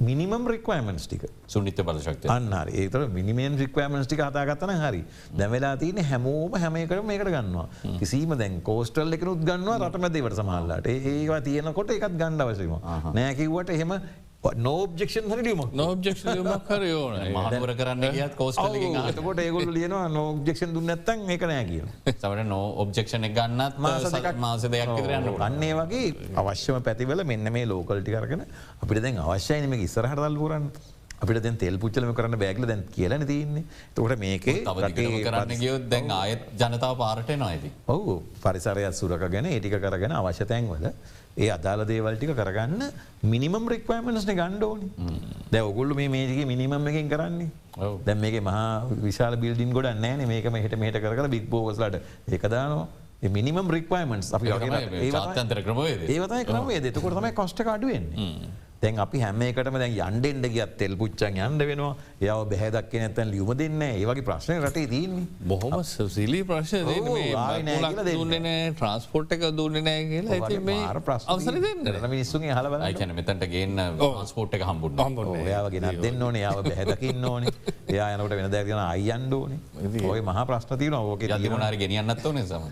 මිනිමම් රික්වමන්ස් ටික. සුනිත්‍ය බලශක්ති අන්නර ඒතර මිනිමෙන් රික්වමන්ස් ටික හතාගත්තන හරි. දැවෙලා තියන හැමෝම හැමයකට මේකට ගන්නවා. කිසිීම දැන් කෝස්ටල් එකනුත් ගන්නවා රටමැදවට සමහල්ලාට ඒවා තියෙනකොට එකත් ගණ්ඩ වශම නෑකිවට එහෙම නෝබ්ජෙක්ෂන් හරි ලියමක්? නෝබ්ජෙක්ෂමක් කර ඕන. මහනුවර කරන්න ගියත් කෝස්ටල කොට ඒගොල ලියනවා නෝබ්ජෙක්ෂන් දුන්න ඇත්තන් ඒක නෑ කියන සවට නෝ ඔබ්ජෙක්ෂණ ගන්නත් මාස දෙකක්. මාස දෙයක් විතරයන්න අන්නේ වගේ අවශ්‍යම පැතිවල මෙන්න මේ ලෝකල්ටි කරගෙන අපිට දැන් අවශ්‍යයනම ඉස්සරහට දල් පුරන් අපිට දැන් තෙල් පුච්චලම කරන්න බෑගල දැන් කියලන තියන්නේ. තොට මේකේ කරන්න ගියොත් දැන් ආයත් ජනතාව පාරට නොයිති. ඔවු. පරිසරයක් සුරක ගැන ඒටික කරගෙන අවශ්‍යතැන්වල ඒ අදාල දේවල්ටික කරගන්න මිනිමම් රික්වමනස්න ගණ්ඩෝනි දැ ඔගුල්ල මේ මේක මිනිමම් එකෙන් කරන්නේ. දැම් මේක මහා විශාල බිල්ඩින් ගොඩ නෑන මේකම හට මේට කර බික් බෝගස්ලට ඒකදානවා මිනිමම් රික්වමන්ස් අපි ජාතන්තර ක්‍රමවේද ඒවතයි ක්‍රමේ දෙතකොට තමයි කොස්ට අඩුවෙන්නේ තැන් අපි හැමේකටම දැන් යන්ඩෙන්ඩ ගියත් තෙල් පුච්චන් යන්ඩ වෙනවා. යව බැහදක් නැතැන් ලියුම දෙන්න ඒවගේ ප්‍රශ්නය රටේ තියන්නේ. බොහොම සිලී ප්‍රශ්න නෑ දෙන්න. දුන්නන ට්‍රන්ස්පෝට් එක දුන්න නෑ කියලා ඇති මේ අවසර දෙන්න. මිනිස්සුගේ හලබල අයිකැන මෙතැන්ට ගේන්න ස්පෝට් එක හම්බුන්න ඔයාවගෙන දෙන්න ඕනේ යාව බැහැදකින්න ඕනේ. එයා යනට වෙන දැගෙන අයියන්ඩ ඕනේ. ඔය මහ ප්‍රශ්න තියන ඕක යල්ලිමනාර ගෙනියන්නත් ඕනේ සම.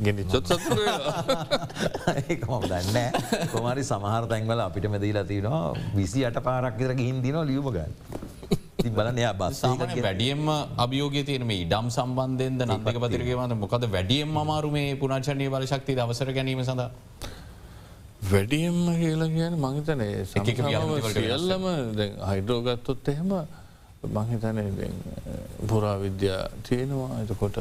ගෙනනිච්චොත් සතුර ඒකම දන්න කොමරි සමහර තැන්වල අපිට මෙදීලා තියනවා විසි අට පාරක් විතර ගිහින් දින ලියුම ගන්න. බලන බස් වැඩියම් අභියෝග තියන මේ ඉඩම් සම්බන්ධෙන්ද නම්ක පතිරගේවද මොකද වැඩියම් අමාරු මේ පුනචනය බල ශක්ති අවසර ගැනීම සඳ වැඩියම්ම කියලා කියන මහිතන සියල්ලම හයිඩ්‍රෝගත්තොත් එහෙම මහිතන පුරා විද්‍යා තියෙනවා. එතකොට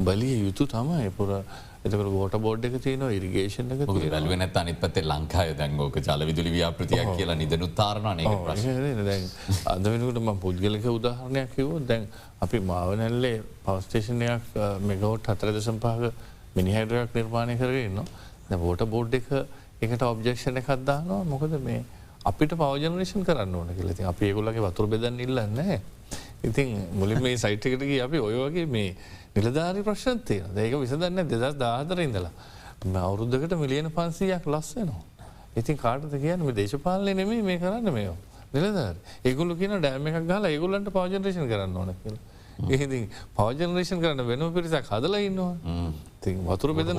බලිය යුතු තමයි. පුර එතකට ගෝට බෝඩ් එක තියන ඉරිගේෂන් එක තියෙනවා. රැල්ුව නැත් අනිත් පත්තේ ලංකාය දැංගෝක චල විදුලි ව්‍යාපෘතියක් කියලා නිදනුත්තාරණය ඔව්, ඒක දැන් අද වෙනකට ම පුද්ගලක උදාහරණයක් කිවෝ දැන් අපි මාවනැල්ලේ පවස්ටේෂනයක් මෙගවට් හතර දසම් පාක මිනිහැඩරයක් නිර්මාණය කරගන්න බෝට බෝඩ් එක එකට ඔබ්ජෙක්ෂණ එකක්දානවා මොකද මේ අපිට පවජනේෂන් කරන්න ඕන කියලති අපි ඒගොලගේ වතුර බෙදන්න ඉල්ලන්න ඉතින් මුලින් මේ සයිට්කටගේ අපි ඔය වගේ මේ නිලධාරි ප්‍රශ්නත්තිය ඒක විසදන්න දෙදස් දාහතර ඉඳලා අවුරුද්ධකට මිලියන පන්සීයක් ලස්සනවා. ඉතින් කාටද කියන්න මේ දේශපාලනය නෙමේ මේ කරන්න මේෝ. නිලධාර ඒගුල්ල කියන ඩෑම එකක් ගල ඒගුල්ලන්ට පවජනරේෂන් කරන්න ඕන කියලා. එහිති පවජනරේෂන් කරන්න වෙන පිරිසක් හදලා ඉන්නවා. ති වතුර බෙදන.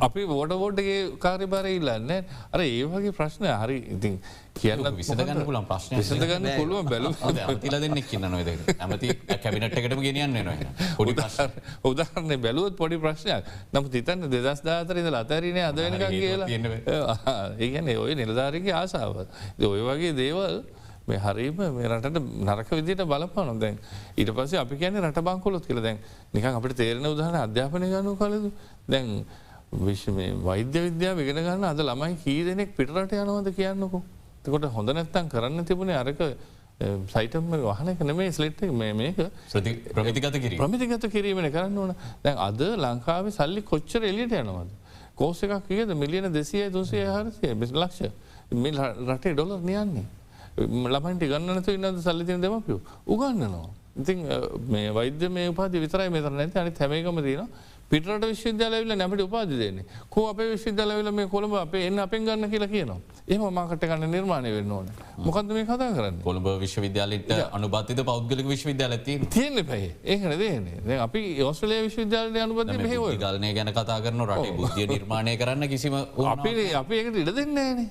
අපි වෝට බෝඩ්ගේ කාර්යබාර ඉල්ලන්න අර ඒ වගේ ප්‍රශ්නය හරි ඉතින් කියන්න විසඳගන්න පුලන් ප්‍රශ්න විසඳගන්න පුළුවන් බැලු තිල දෙන්නෙක් කියන්න නොද? ඇමති කැබිනට් එකටම ගෙනියන්න නවා පොඩි ප්‍රශ්න. උදාහරන්න බැලුවත් පොඩි ප්‍රශ්නයක්. නම තිතන්න දෙදස් දාතරද අතරිනය අද වෙනක කියලා. ඒගැන ඔය නිලධාරික ආසාාව ඔය වගේ දේවල් මේ හරිම මේ රටට නරක විදිට බලපන දැන් ඊට පස අපි කියන රට බංකොලොත් කියල. දැන් නිකන් අපට තේරෙන උදාහන අධ්‍යාපනය ගනු කලද? දැන් විශ්ව මේ වෛද්‍ය විද්‍යාව ඉගෙන ගන්න අද ළමයි කී දෙනෙක් පිටරට යනවද කියන්නකෝ? තකොට හොඳ නැත්තන් කරන්න තිබුණේ අරක සයිටම වහනක නෙමේ ස්ලෙට් මේක ප්‍රමිතිගත කිරීම. ප්‍රමිතිගත කිරීමෙන කරන්න ඕන. දැන් අද ලංකාවේ සල්ලි කොච්චර එලියට යනවද. කෝස එකක් කියද මිලියන දෙසිය තුන්සේ හරසිය බෙස් ලක්ෂ. මිල් රටේ ඩොලර් නියන්නේ. ළමයින්ට ගන්නනතු ඉන්නද සල්ලිතින දෙමපියෝ උගන්නනවා. ඉතින් මේ වෛද්‍ය මේ උපාති විතරයි මෙතර නැති අනි හැමේකම තියෙන පිටට විශ්වවිද්‍යාලවිල නැමට උපාද දෙන්නේ. කෝ අප විශ්වවිද්‍යාලවිල මේ කොළඹ අපේ එන්න අපෙන් ගන්න කියලා කියනවා. එම මාකට ගන්න නිර්මාණය වෙන්න ඕන. මොකක්ද මේ කතා කරන්න? කොළඹ විශ්වවිද්‍යාලට අනුබතිත පෞද්ගලික විශ්වවිද්‍යාලති තියෙන පැහ ඒකන දේන්නේ අපි ඔස්ටලේ විශ්වවිද්‍යාලය අනුබද මෙහව ගලනය ගැන කතා කරන රටේ බුද්ධිය නිර්මාණය කරන්න කිසිම අපි අපි ඒකට ඉඩ දෙන්නේන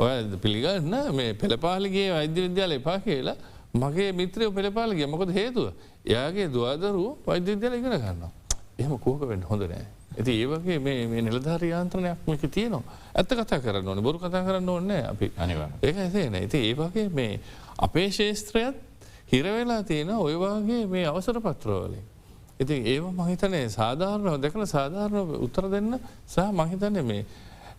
ඔය පිළිගන්න? මේ පෙළපාලිගේ වෛද්‍ය විද්‍යාල එපා කියලා මගේ මිත්‍රය පෙළපාලගේ මොකද හේතුව? එයාගේ දවාදරුව වෛද්‍ය විද්‍යාල ඉගෙන ගන්නවා. එහම කෝක වෙන්න හොඳ නෑ. ඇති ඒවගේ මේ නිලධාර යාන්ත්‍රණයක් මේක තියනවා. ඇත්ත කතා කරන්න ඕන බොරු කතා කරන්න ඕන්න අපි. අනිවා ඒක ඇසේන ඇති ඒවගේ මේ අපේ ශේස්ත්‍රයත් හිරවෙලා තියෙන ඔයවාගේ මේ අවසර පත්‍රවලින්. ඉති ඒව මහිතනය සාධාරණව දෙකන සාධාරණ උත්තර දෙන්න සහ මහිතන මේ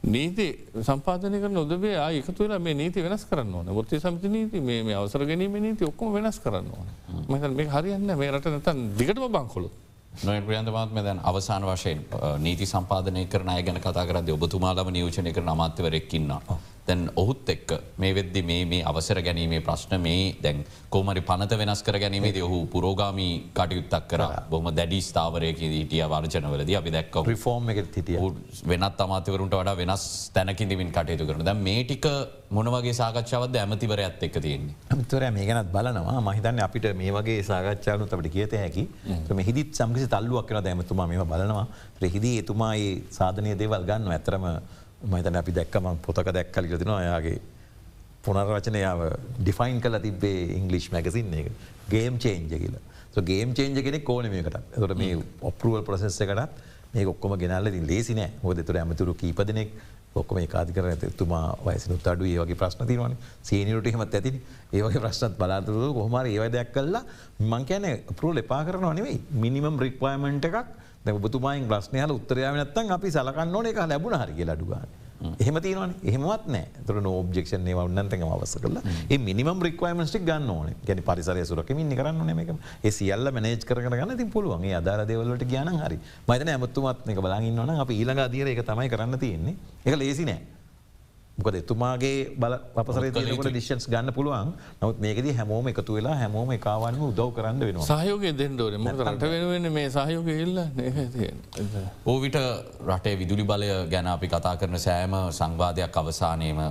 නීති සම්පාධනය කරන උදබේ එකතු වෙලා මේ නීති වෙනස් කරන්න ඕන ොත්තේ සමති නීති මේ අවසර ගැනීම නීති ඔක්කොම වෙනස් කරන්න ඕන මත මේ හරියන්න මේ රට නතන් දිගටම බංකොලු. නොය ප්‍රියන්තමාත්ම දැන් අවසාන වශයෙන් නීති සම්පාධනය කරනය ගැන කතා කරද ඔබතුමාලම නියෝජනය කර අමාත්‍යවරෙක්කින්න. දැන් ඔහුත් එක්ක මේ වෙද්දි මේ මේ අවසර ගැනීමේ ප්‍රශ්න මේ දැන් කෝමරි පනත වෙනස් කර ගැනීමේද ඔහු පුරෝගාමී කටයුත්තක් කර. බොහම දැඩි ස්ථාවරයක හිටිය වර්ජනවලද. අපි දැක්ක රිෆෝර්ම් එක හිටිය. වෙනත් අමාතවරුන්ට වඩා වෙනස් තැනකිදිවින් කටයුතු කරන ද මේ ටික මොනවගේ සාකච්ඡාවද ඇමතිවර ඇත් එක්ක තියෙන්නේ. අමතවර මේ ගැනත් බලනවා. මහිතන්න අපිට මේ වගේ සාකච්ඡානු අපට කියත හැකි. මෙහිදිත් සම්කිසි තල්ලුවක් කෙන ඇමතුමා මේ බලනවා. රෙහිදී එතුමා ඒ සාධනය දේවල් ගන්න ඇතරම මතන අපි දැක්කම පොතක දැක්කල යතිනවා අයාගේ පුනර්වචනයාව ඩිෆයින් කල තිබේ ඉංගලිෂ් මැගසින් එක. ගේම් චේන්ජ කියලා. ගේම් චේන්ජ කෙනෙ කෝනමකට තොට මේ ඔපරුවල් ප්‍රසෙස්ස එකටත් මේ ඔක්කොම ගෙනල්ල ලේසින හොද තුර ඇමතුරු කීපදනෙක් ඔක්කොම කාතිකර ඇතුමා වයසනුත් අඩු ඒවගේ ප්‍රශ්න තිරවන සේනිරට හෙමත් ඇතින. ඒවගේ ප්‍රශ්නත් බලාතුරු කොහමර ඒව දෙයක් කල්ලා මං කියන පරුල් එපා කරන නෙවෙයි. මිනිමම් රික්වයමෙන්ට් එකක් දැ බතුමායින් ප්‍රශ්නයල උත්තරයාව නත්තන් අපි සලකන්න ඕන එක ලැබුණ හරි ලඩුගන්න. එහෙම තියනවන. එහෙමත් නෑ. තර නෝබ්ෙක්ෂන් ඒව උන්නන්තක අවස කරලා. මිනිම රික්වයිමස්ටික් ගන්න ඕන. ගැන පරිසරය සුරකමින් කරන්න නමක සියල්ල මනේජ් කරගන්න ති පුළුවන්. අදාර දෙවලට ගාන හරි. මතන ඇමත්තුමත් එක බලගන්නවන අප ඊළඟ අදියර එක තමයි කරන්න තියෙන්නේ. එක ලේසි නෑ මොකද එතුමාගේ බල අපසර ට ඩිෂන්ස් ගන්න පුළුවන්. නවත් මේකද හැමෝම එකතු වෙලා හැමෝම එකවන්න උදව් කරන්න වෙනවා. සහයෝක දෙන්නඩෝන ම රට වෙනුවෙන් මේ සහයෝක එල්ල ඕවිට රටේ විදුලි බලය ගැන අපි කතා කරන සෑම සංවාධයක් අවසානයම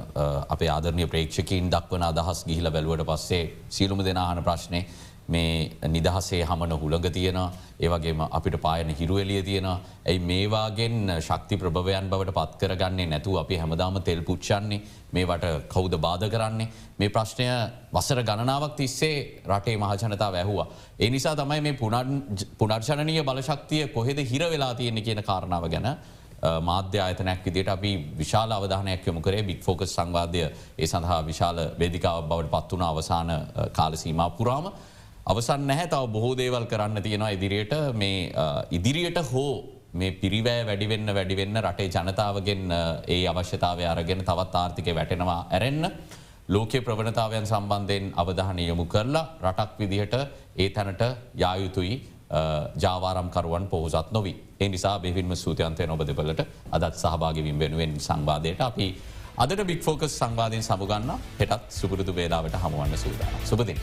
අපේ ආදරණය ප්‍රේක්ෂකින් දක්වන අදහස් ගිහිල බැලුවට පස්සේ සියලුම දෙනාහන ප්‍රශ්නය මේ නිදහසේ හමන හුළඟ තියෙන ඒවගේම අපිට පායන හිරුවලිය තියෙන ඇයි මේවාගෙන් ශක්ති ප්‍රභවයන් බවට පත්කරගන්නේ නැතු අපි හැමදාම තෙල් පුච්චන්නේ මේවට කෞද බාධ කරන්නේ මේ ප්‍රශ්නය වසර ගණනාවක් තිස්සේ රටේ මහජනතාව ඇහවා. ඒ නිසා තමයි මේ පුනර්ශනනය බලශක්තිය කොහෙද හිර වෙලා තියෙන්නේ කියන කාරණාව ගැන මාධ්‍ය අයතනයක් විදිට අපි විශාල අවධානයක් යොමු කරේ බික් ෆෝකස් සංවාධය ඒ සඳහා විශාල වේදිකාව බවට පත්වන අවසාන කාලසීම පුරාම. අවසන් නැහැ තව බොහෝ දේවල් කරන්න තියෙනවා ඉදිරියට මේ ඉදිරියට හෝ මේ පිරිවෑ වැඩිවෙන්න වැඩිවෙන්න රටේ ජනතාවගෙන් ඒ අවශ්‍යතාවය අරගෙන තවත් ආර්ථික වැටෙනවා ඇරෙන්න්න. ලෝකයේ ප්‍රවණතාවයන් සම්බන්ධයෙන් අවධානය යොමු කරලා රටක් විදිහට ඒ තැනට යායුතුයි ජාවාරම්කරුවන් පොහොසත් නොවී. ඒ නිසා බෙවින්ම සූතියන්තය නොබදවලට අදත් සහභාගවින් වෙනුවෙන් සංවාධයට අපි අදට බික් ෆෝකස් සංවාධයෙන් සමුගන්න හෙටත් සුපුරුදු වේලාවට හමුවන්න සූදාන. සුපදින්.